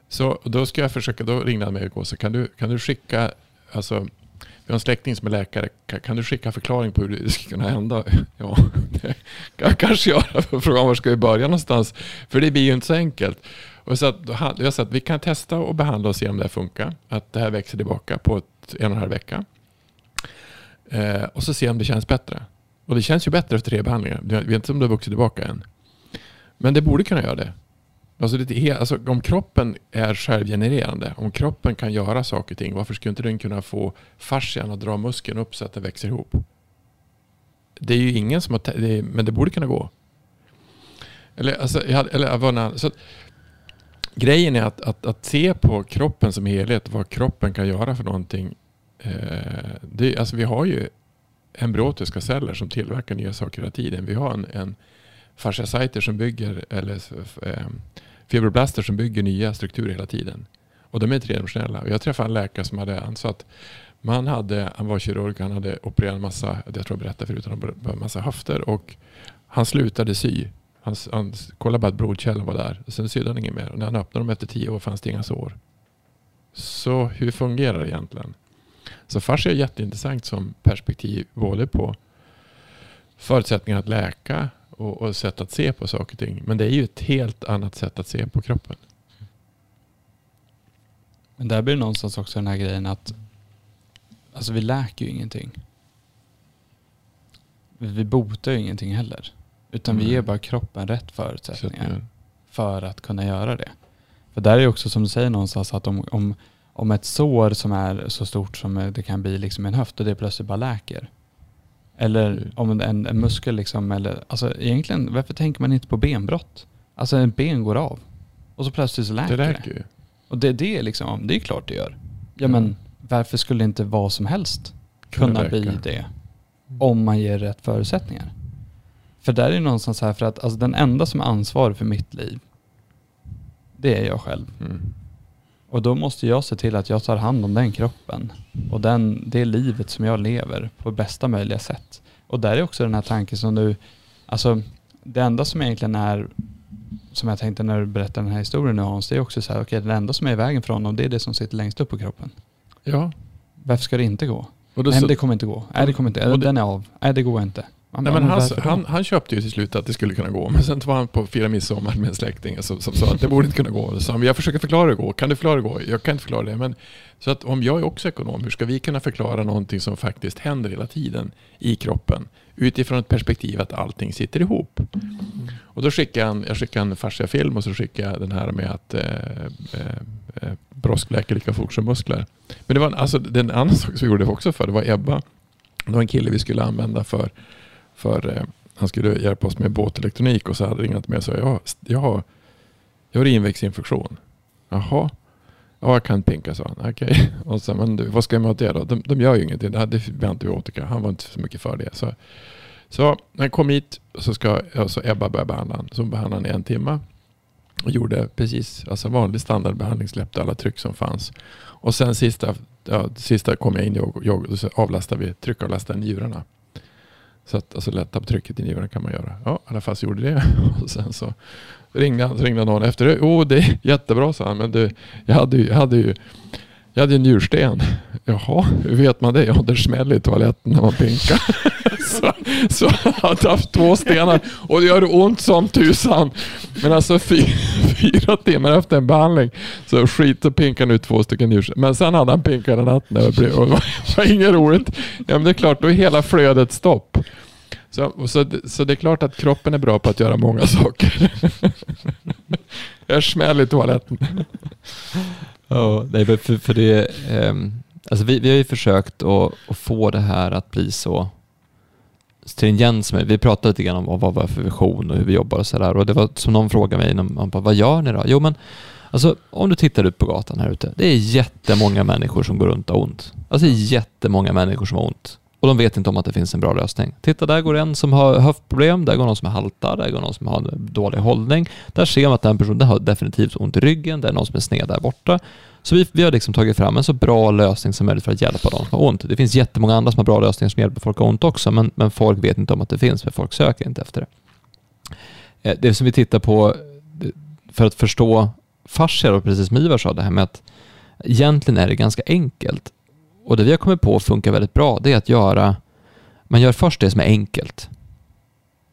Så då ska jag försöka, då ringde han mig igår, så kan du, kan du skicka, alltså, vi har en släkting som är läkare, kan, kan du skicka förklaring på hur det skulle kunna hända? Ja, det kan jag kanske göra. Frågan var ska vi börja någonstans? För det blir ju inte så enkelt. Och så att, då jag sa att vi kan testa och behandla och se om det här funkar. Att det här växer tillbaka på ett, en och en halv vecka. Eh, och så se om det känns bättre. Och det känns ju bättre efter tre behandlingar. Jag vet inte om det har vuxit tillbaka än. Men det borde kunna göra det. Alltså, det är, alltså om kroppen är självgenererande, om kroppen kan göra saker och ting, varför skulle inte den kunna få fascian att dra muskeln upp så att det växer ihop? Det är ju ingen som har... Det är, men det borde kunna gå. Eller, alltså, jag hade, eller jag var så att, Grejen är att, att, att se på kroppen som helhet, vad kroppen kan göra för någonting. Eh, det, alltså vi har ju embryotiska celler som tillverkar nya saker hela tiden. Vi har en, en fasciacyter som bygger, eller eh, fibroblaster som bygger nya strukturer hela tiden. Och de är tredimensionella. Jag träffade en läkare som hade, ansatt man hade, han var kirurg, han hade opererat en massa, jag tror jag berättade förut, han hade opererat en massa höfter och han slutade sy. Han, han kollade bara att blodkällan var där. Sen sydde han inget mer. Och när han öppnade dem efter tio år fanns det inga sår. Så hur fungerar det egentligen? Så fascia är jätteintressant som perspektiv både på förutsättningar att läka och, och sätt att se på saker och ting. Men det är ju ett helt annat sätt att se på kroppen. Men där blir det någonstans också den här grejen att alltså vi läker ju ingenting. Vi botar ju ingenting heller. Utan vi Nej. ger bara kroppen rätt förutsättningar för att kunna göra det. För där är det också som du säger någonstans att om, om, om ett sår som är så stort som det kan bli liksom en höft och det plötsligt bara läker. Eller Mm. om en, en muskel liksom, eller alltså egentligen, varför tänker man inte på benbrott? Alltså en ben går av och så plötsligt så läker det det. läker ju. Och det, det är liksom, det är klart det gör. Ja Ja. men varför skulle inte vad som helst kunna bli det? Om man ger rätt förutsättningar. För där är det någonstans här för att alltså den enda som är ansvarig för mitt liv, det är jag själv. Mm. Och då måste jag se till att jag tar hand om den kroppen och den, det livet som jag lever på bästa möjliga sätt. Och där är också den här tanken som du, alltså det enda som egentligen är, som jag tänkte när du berättade den här historien nu Hans, det är också så här, okej okay, det enda som är i vägen för honom det är det som sitter längst upp på kroppen. Ja. Varför ska det inte gå? Och Nej så, men det kommer inte gå. Nej det kommer inte, Och det- den är av. Nej det går inte. Nej, men han, han, han köpte ju till slut att det skulle kunna gå, men sen var han på fyra midsommar med en släkting som, som sa att det borde inte kunna gå. Sa han, jag försöker förklara hur det går. Kan du förklara hur det går? Jag kan inte förklara det. Men, så att om jag är också ekonom, hur ska vi kunna förklara någonting som faktiskt händer hela tiden i kroppen? Utifrån ett perspektiv att allting sitter ihop. Och då skickade han, jag skickade en fasciafilm och så skickade jag den här med att eh, eh, eh, brosk läker lika fort som muskler. Men det var en, alltså, den andra sak som vi gjorde också för, det var Ebba. Det var en kille vi skulle använda för, för eh, han skulle hjälpa oss med båtelektronik och så hade ringat med och sa jag, jag har, jag har inväxinfektion. Jaha. Ja, jag kan pinka, sa han. Okej. Och så, men du, vad ska jag med åt det då? De, de gör ju ingenting. Det hade antibiotika. Han var inte så mycket för det. Så, så när han kom hit så ska alltså Ebba börja behandla honom. Så hon behandlade honom i en timme. Och gjorde precis alltså vanlig standardbehandling. Släppte alla tryck som fanns. Och sen sista, ja, sista kom jag in och, och så avlastade vi, tryckavlastade njurarna. Så att alltså, lätta på trycket i njurarna kan man göra. Ja, i alla fall så gjorde det. Och sen så ringde han, så ringde någon efter. Jo, det är jättebra, sa han. Men du, jag hade ju, jag hade ju, jag hade en njursten. Jaha, hur vet man det? Ja, det smäller i toaletten när man pinkar. så, så jag hade haft två stenar och det gör ont som tusan. Men alltså fy, fyra timmar efter en behandling så skiter pinkan pinkade han ut två stycken djur. Men sen hade han pinkat en natt och det var, det var inget roligt. Ja, men det är klart, då är hela flödet stopp. Så, så, så det är klart att kroppen är bra på att göra många saker. Jag smäller i toaletten. Oh, nej, för, för det, um, alltså vi, vi har ju försökt att, att få det här att bli så stringens med. Vi pratade lite grann om vad vi har för vision och hur vi jobbar och sådär. Och det var som någon frågade mig, man bara, vad gör ni då? Jo men, alltså om du tittar ut på gatan här ute. Det är jättemånga människor som går runt och har ont. Alltså det är jättemånga människor som har ont. Och de vet inte om att det finns en bra lösning. Titta, där går en som har höftproblem, där går någon som är haltar, där går någon som har dålig hållning. Där ser man att den personen den har definitivt ont i ryggen, det är någon som är sned där borta. Så vi, vi har liksom tagit fram en så bra lösning som möjligt för att hjälpa de som har ont. Det finns jättemånga andra som har bra lösningar som hjälper folk att ha ont också, men, men folk vet inte om att det finns, för folk söker inte efter det. Eh, det som vi tittar på för att förstå fascia, och precis som Ivar sa, det här med att egentligen är det ganska enkelt. Och det vi har kommit på funkar väldigt bra, det är att göra, man gör först det som är enkelt.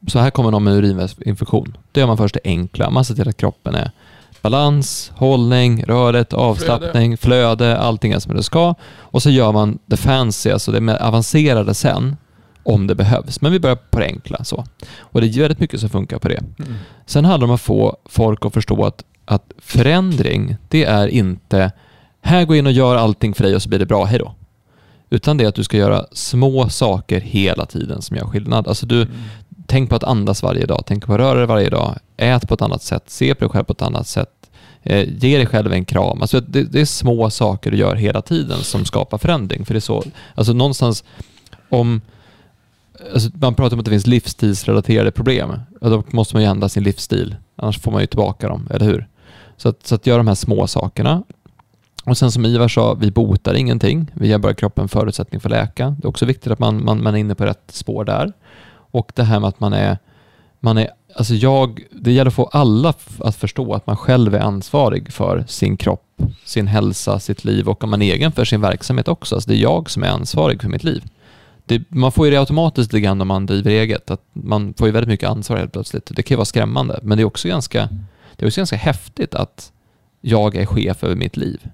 Så här kommer någon med urinvägsinfektion. Då gör man först det enkla, man ser till att kroppen är balans, hållning, rörlighet, avslappning, flöde, allting är som det ska. Och så gör man det fancy, alltså det mer avancerade sen, om det behövs. Men vi börjar på det enkla. Så. Och det är väldigt mycket som funkar på det. Sen handlar det om att få folk att förstå att, att förändring, det är inte här gå in och gör allting för dig och så blir det bra, hej då. Utan det är att du ska göra små saker hela tiden som gör skillnad. Alltså du, tänk på att andas varje dag, tänk på att röra dig varje dag, ät på ett annat sätt, se på dig själv på ett annat sätt, eh, ge dig själv en kram. Alltså det, det är små saker du gör hela tiden som skapar förändring. För det är så, alltså någonstans om Alltså man pratar om att det finns livsstilsrelaterade problem. Och då måste man ju ändra sin livsstil. Annars får man ju tillbaka dem, eller hur? Så att, så att göra de här små sakerna. Och sen som Ivar sa, vi botar ingenting. Vi ger bara kroppen förutsättning för att läka. Det är också viktigt att man, man, man är inne på rätt spår där. Och det här med att man är, man är alltså jag, det gäller att få alla att förstå att man själv är ansvarig för sin kropp, sin hälsa, sitt liv och om man är egen för sin verksamhet också. Alltså det är jag som är ansvarig för mitt liv. Det, man får ju det automatiskt lite grann om man driver eget, att man får ju väldigt mycket ansvar helt plötsligt. Det kan ju vara skrämmande, men det är också ganska, det är också ganska häftigt att jag är chef över mitt liv.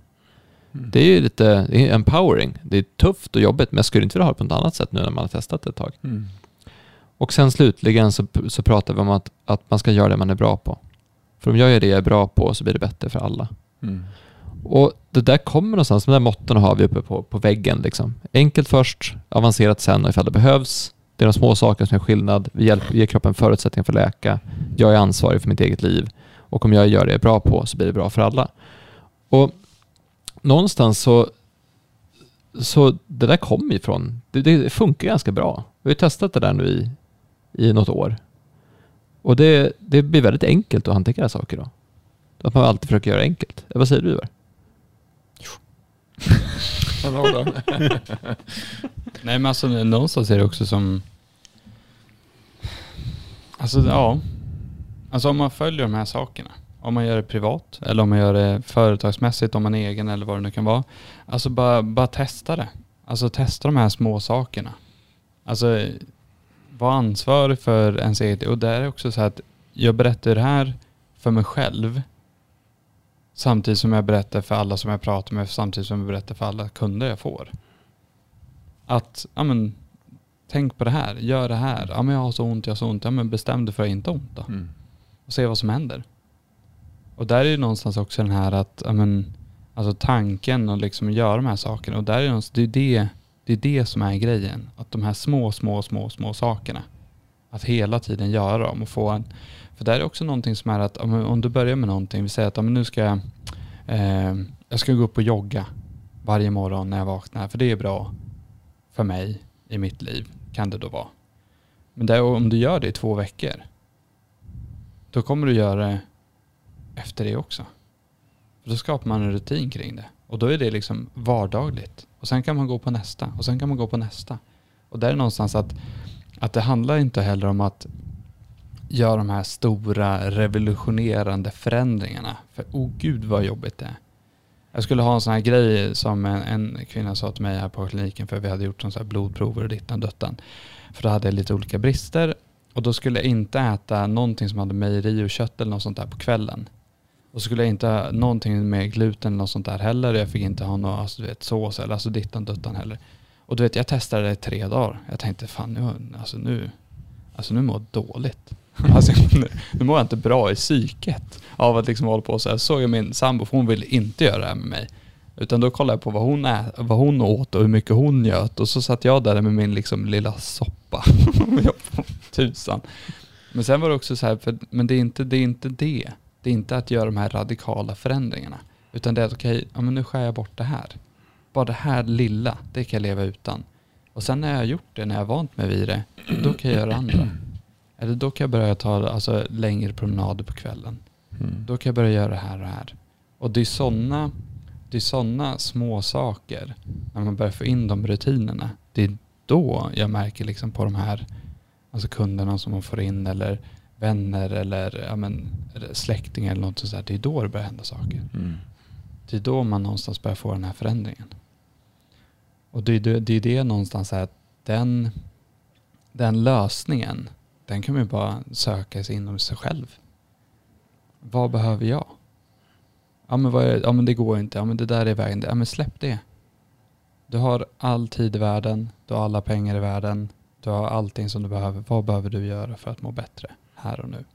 Det är ju lite är empowering. Det är tufft och jobbigt, men jag skulle inte vilja ha det på något annat sätt nu när man har testat det ett tag. Mm. Och sen slutligen så, så pratar vi om att, att man ska göra det man är bra på. För om jag gör det jag är bra på så blir det bättre för alla. Mm. Och det där kommer någonstans, de där måtten har vi uppe på, på väggen. Liksom. Enkelt först, avancerat sen och ifall det behövs. Det är de små sakerna som är skillnad. Vi hjälper, ger kroppen förutsättningar för att läka. Jag är ansvarig för mitt eget liv. Och om jag gör det jag är bra på så blir det bra för alla. Och någonstans så, så det där kommer ifrån, det, det funkar ganska bra. Vi har testat det där nu i, i något år. Och det, det blir väldigt enkelt att hantera saker då. Att man alltid försöker göra enkelt. Vad säger du Ivar? Nej men alltså någonstans är det också som... Alltså ja. Alltså om man följer de här sakerna. Om man gör det privat eller om man gör det företagsmässigt, om man är egen eller vad det nu kan vara. Alltså bara, bara testa det. Alltså testa de här små sakerna. Alltså var ansvarig för ens eget. Och det är också så att jag berättar det här för mig själv. Samtidigt som jag berättar för alla som jag pratar med, samtidigt som jag berättar för alla kunder jag får. Att, ja men, tänk på det här, gör det här. Ja men jag har så ont, jag har så ont. Ja men bestäm dig för att inte ont då. Mm. Och se vad som händer. Och där är ju någonstans också den här att, ja men, alltså tanken och liksom göra de här sakerna. Och där är någonstans, det är det, det är det som är grejen. Att de här små, små, små, små sakerna. Att hela tiden göra dem och få en, för där är också någonting som är att om, om du börjar med någonting, vi säger att nu ska jag, eh, jag ska gå upp och jogga varje morgon när jag vaknar, för det är bra för mig i mitt liv, kan det då vara. Men där, om du gör det i två veckor, då kommer du göra det efter det också. För då skapar man en rutin kring det. Och då är det liksom vardagligt. Och sen kan man gå på nästa. Och sen kan man gå på nästa. Och där är någonstans att, att det handlar inte heller om att göra de här stora revolutionerande förändringarna. För oh gud vad jobbigt det är. Jag skulle ha en sån här grej som en, en kvinna sa till mig här på kliniken för vi hade gjort sån här blodprover och dittan duttan. För då hade jag lite olika brister och då skulle jag inte äta någonting som hade mejeri och kött eller något sånt där på kvällen. Och så skulle jag inte ha någonting med gluten eller något sånt där heller. Jag fick inte ha någon alltså, du vet, sås eller alltså dittan duttan heller. Och du vet, jag testade det i tre dagar. Jag tänkte fan nu, alltså nu, alltså nu mår jag dåligt. Alltså, nu, nu mår jag inte bra i psyket av att liksom hålla på så här. Så såg jag min sambo, för hon ville inte göra det här med mig. Utan då kollade jag på vad hon, ä, vad hon åt och hur mycket hon njöt. Och så satt jag där med min liksom lilla soppa. Tusan. Men sen var det också så här, för, men det är, inte, det är inte det. Det är inte att göra de här radikala förändringarna. Utan det är att okej, ja, men nu skär jag bort det här. Bara det här lilla, det kan jag leva utan. Och sen när jag har gjort det, när jag har vant mig vid det, då kan jag göra andra. Eller då kan jag börja ta alltså, längre promenader på kvällen. Mm. Då kan jag börja göra det här och det här. Och det är sådana det är såna små saker, när man börjar få in de rutinerna, det är då jag märker liksom på de här alltså kunderna som man får in eller vänner eller ja, men, släktingar eller något sånt. Det är då det börjar hända saker. Mm. Det är då man någonstans börjar få den här förändringen. Och det är det, det, är det någonstans att den, den lösningen, den kan man ju bara söka sig inom sig själv. Vad behöver jag? Ja men, vad är, ja men det går inte, ja men det där är vägen, ja men släpp det. Du har all tid i världen, du har alla pengar i världen, du har allting som du behöver. Vad behöver du göra för att må bättre här och nu?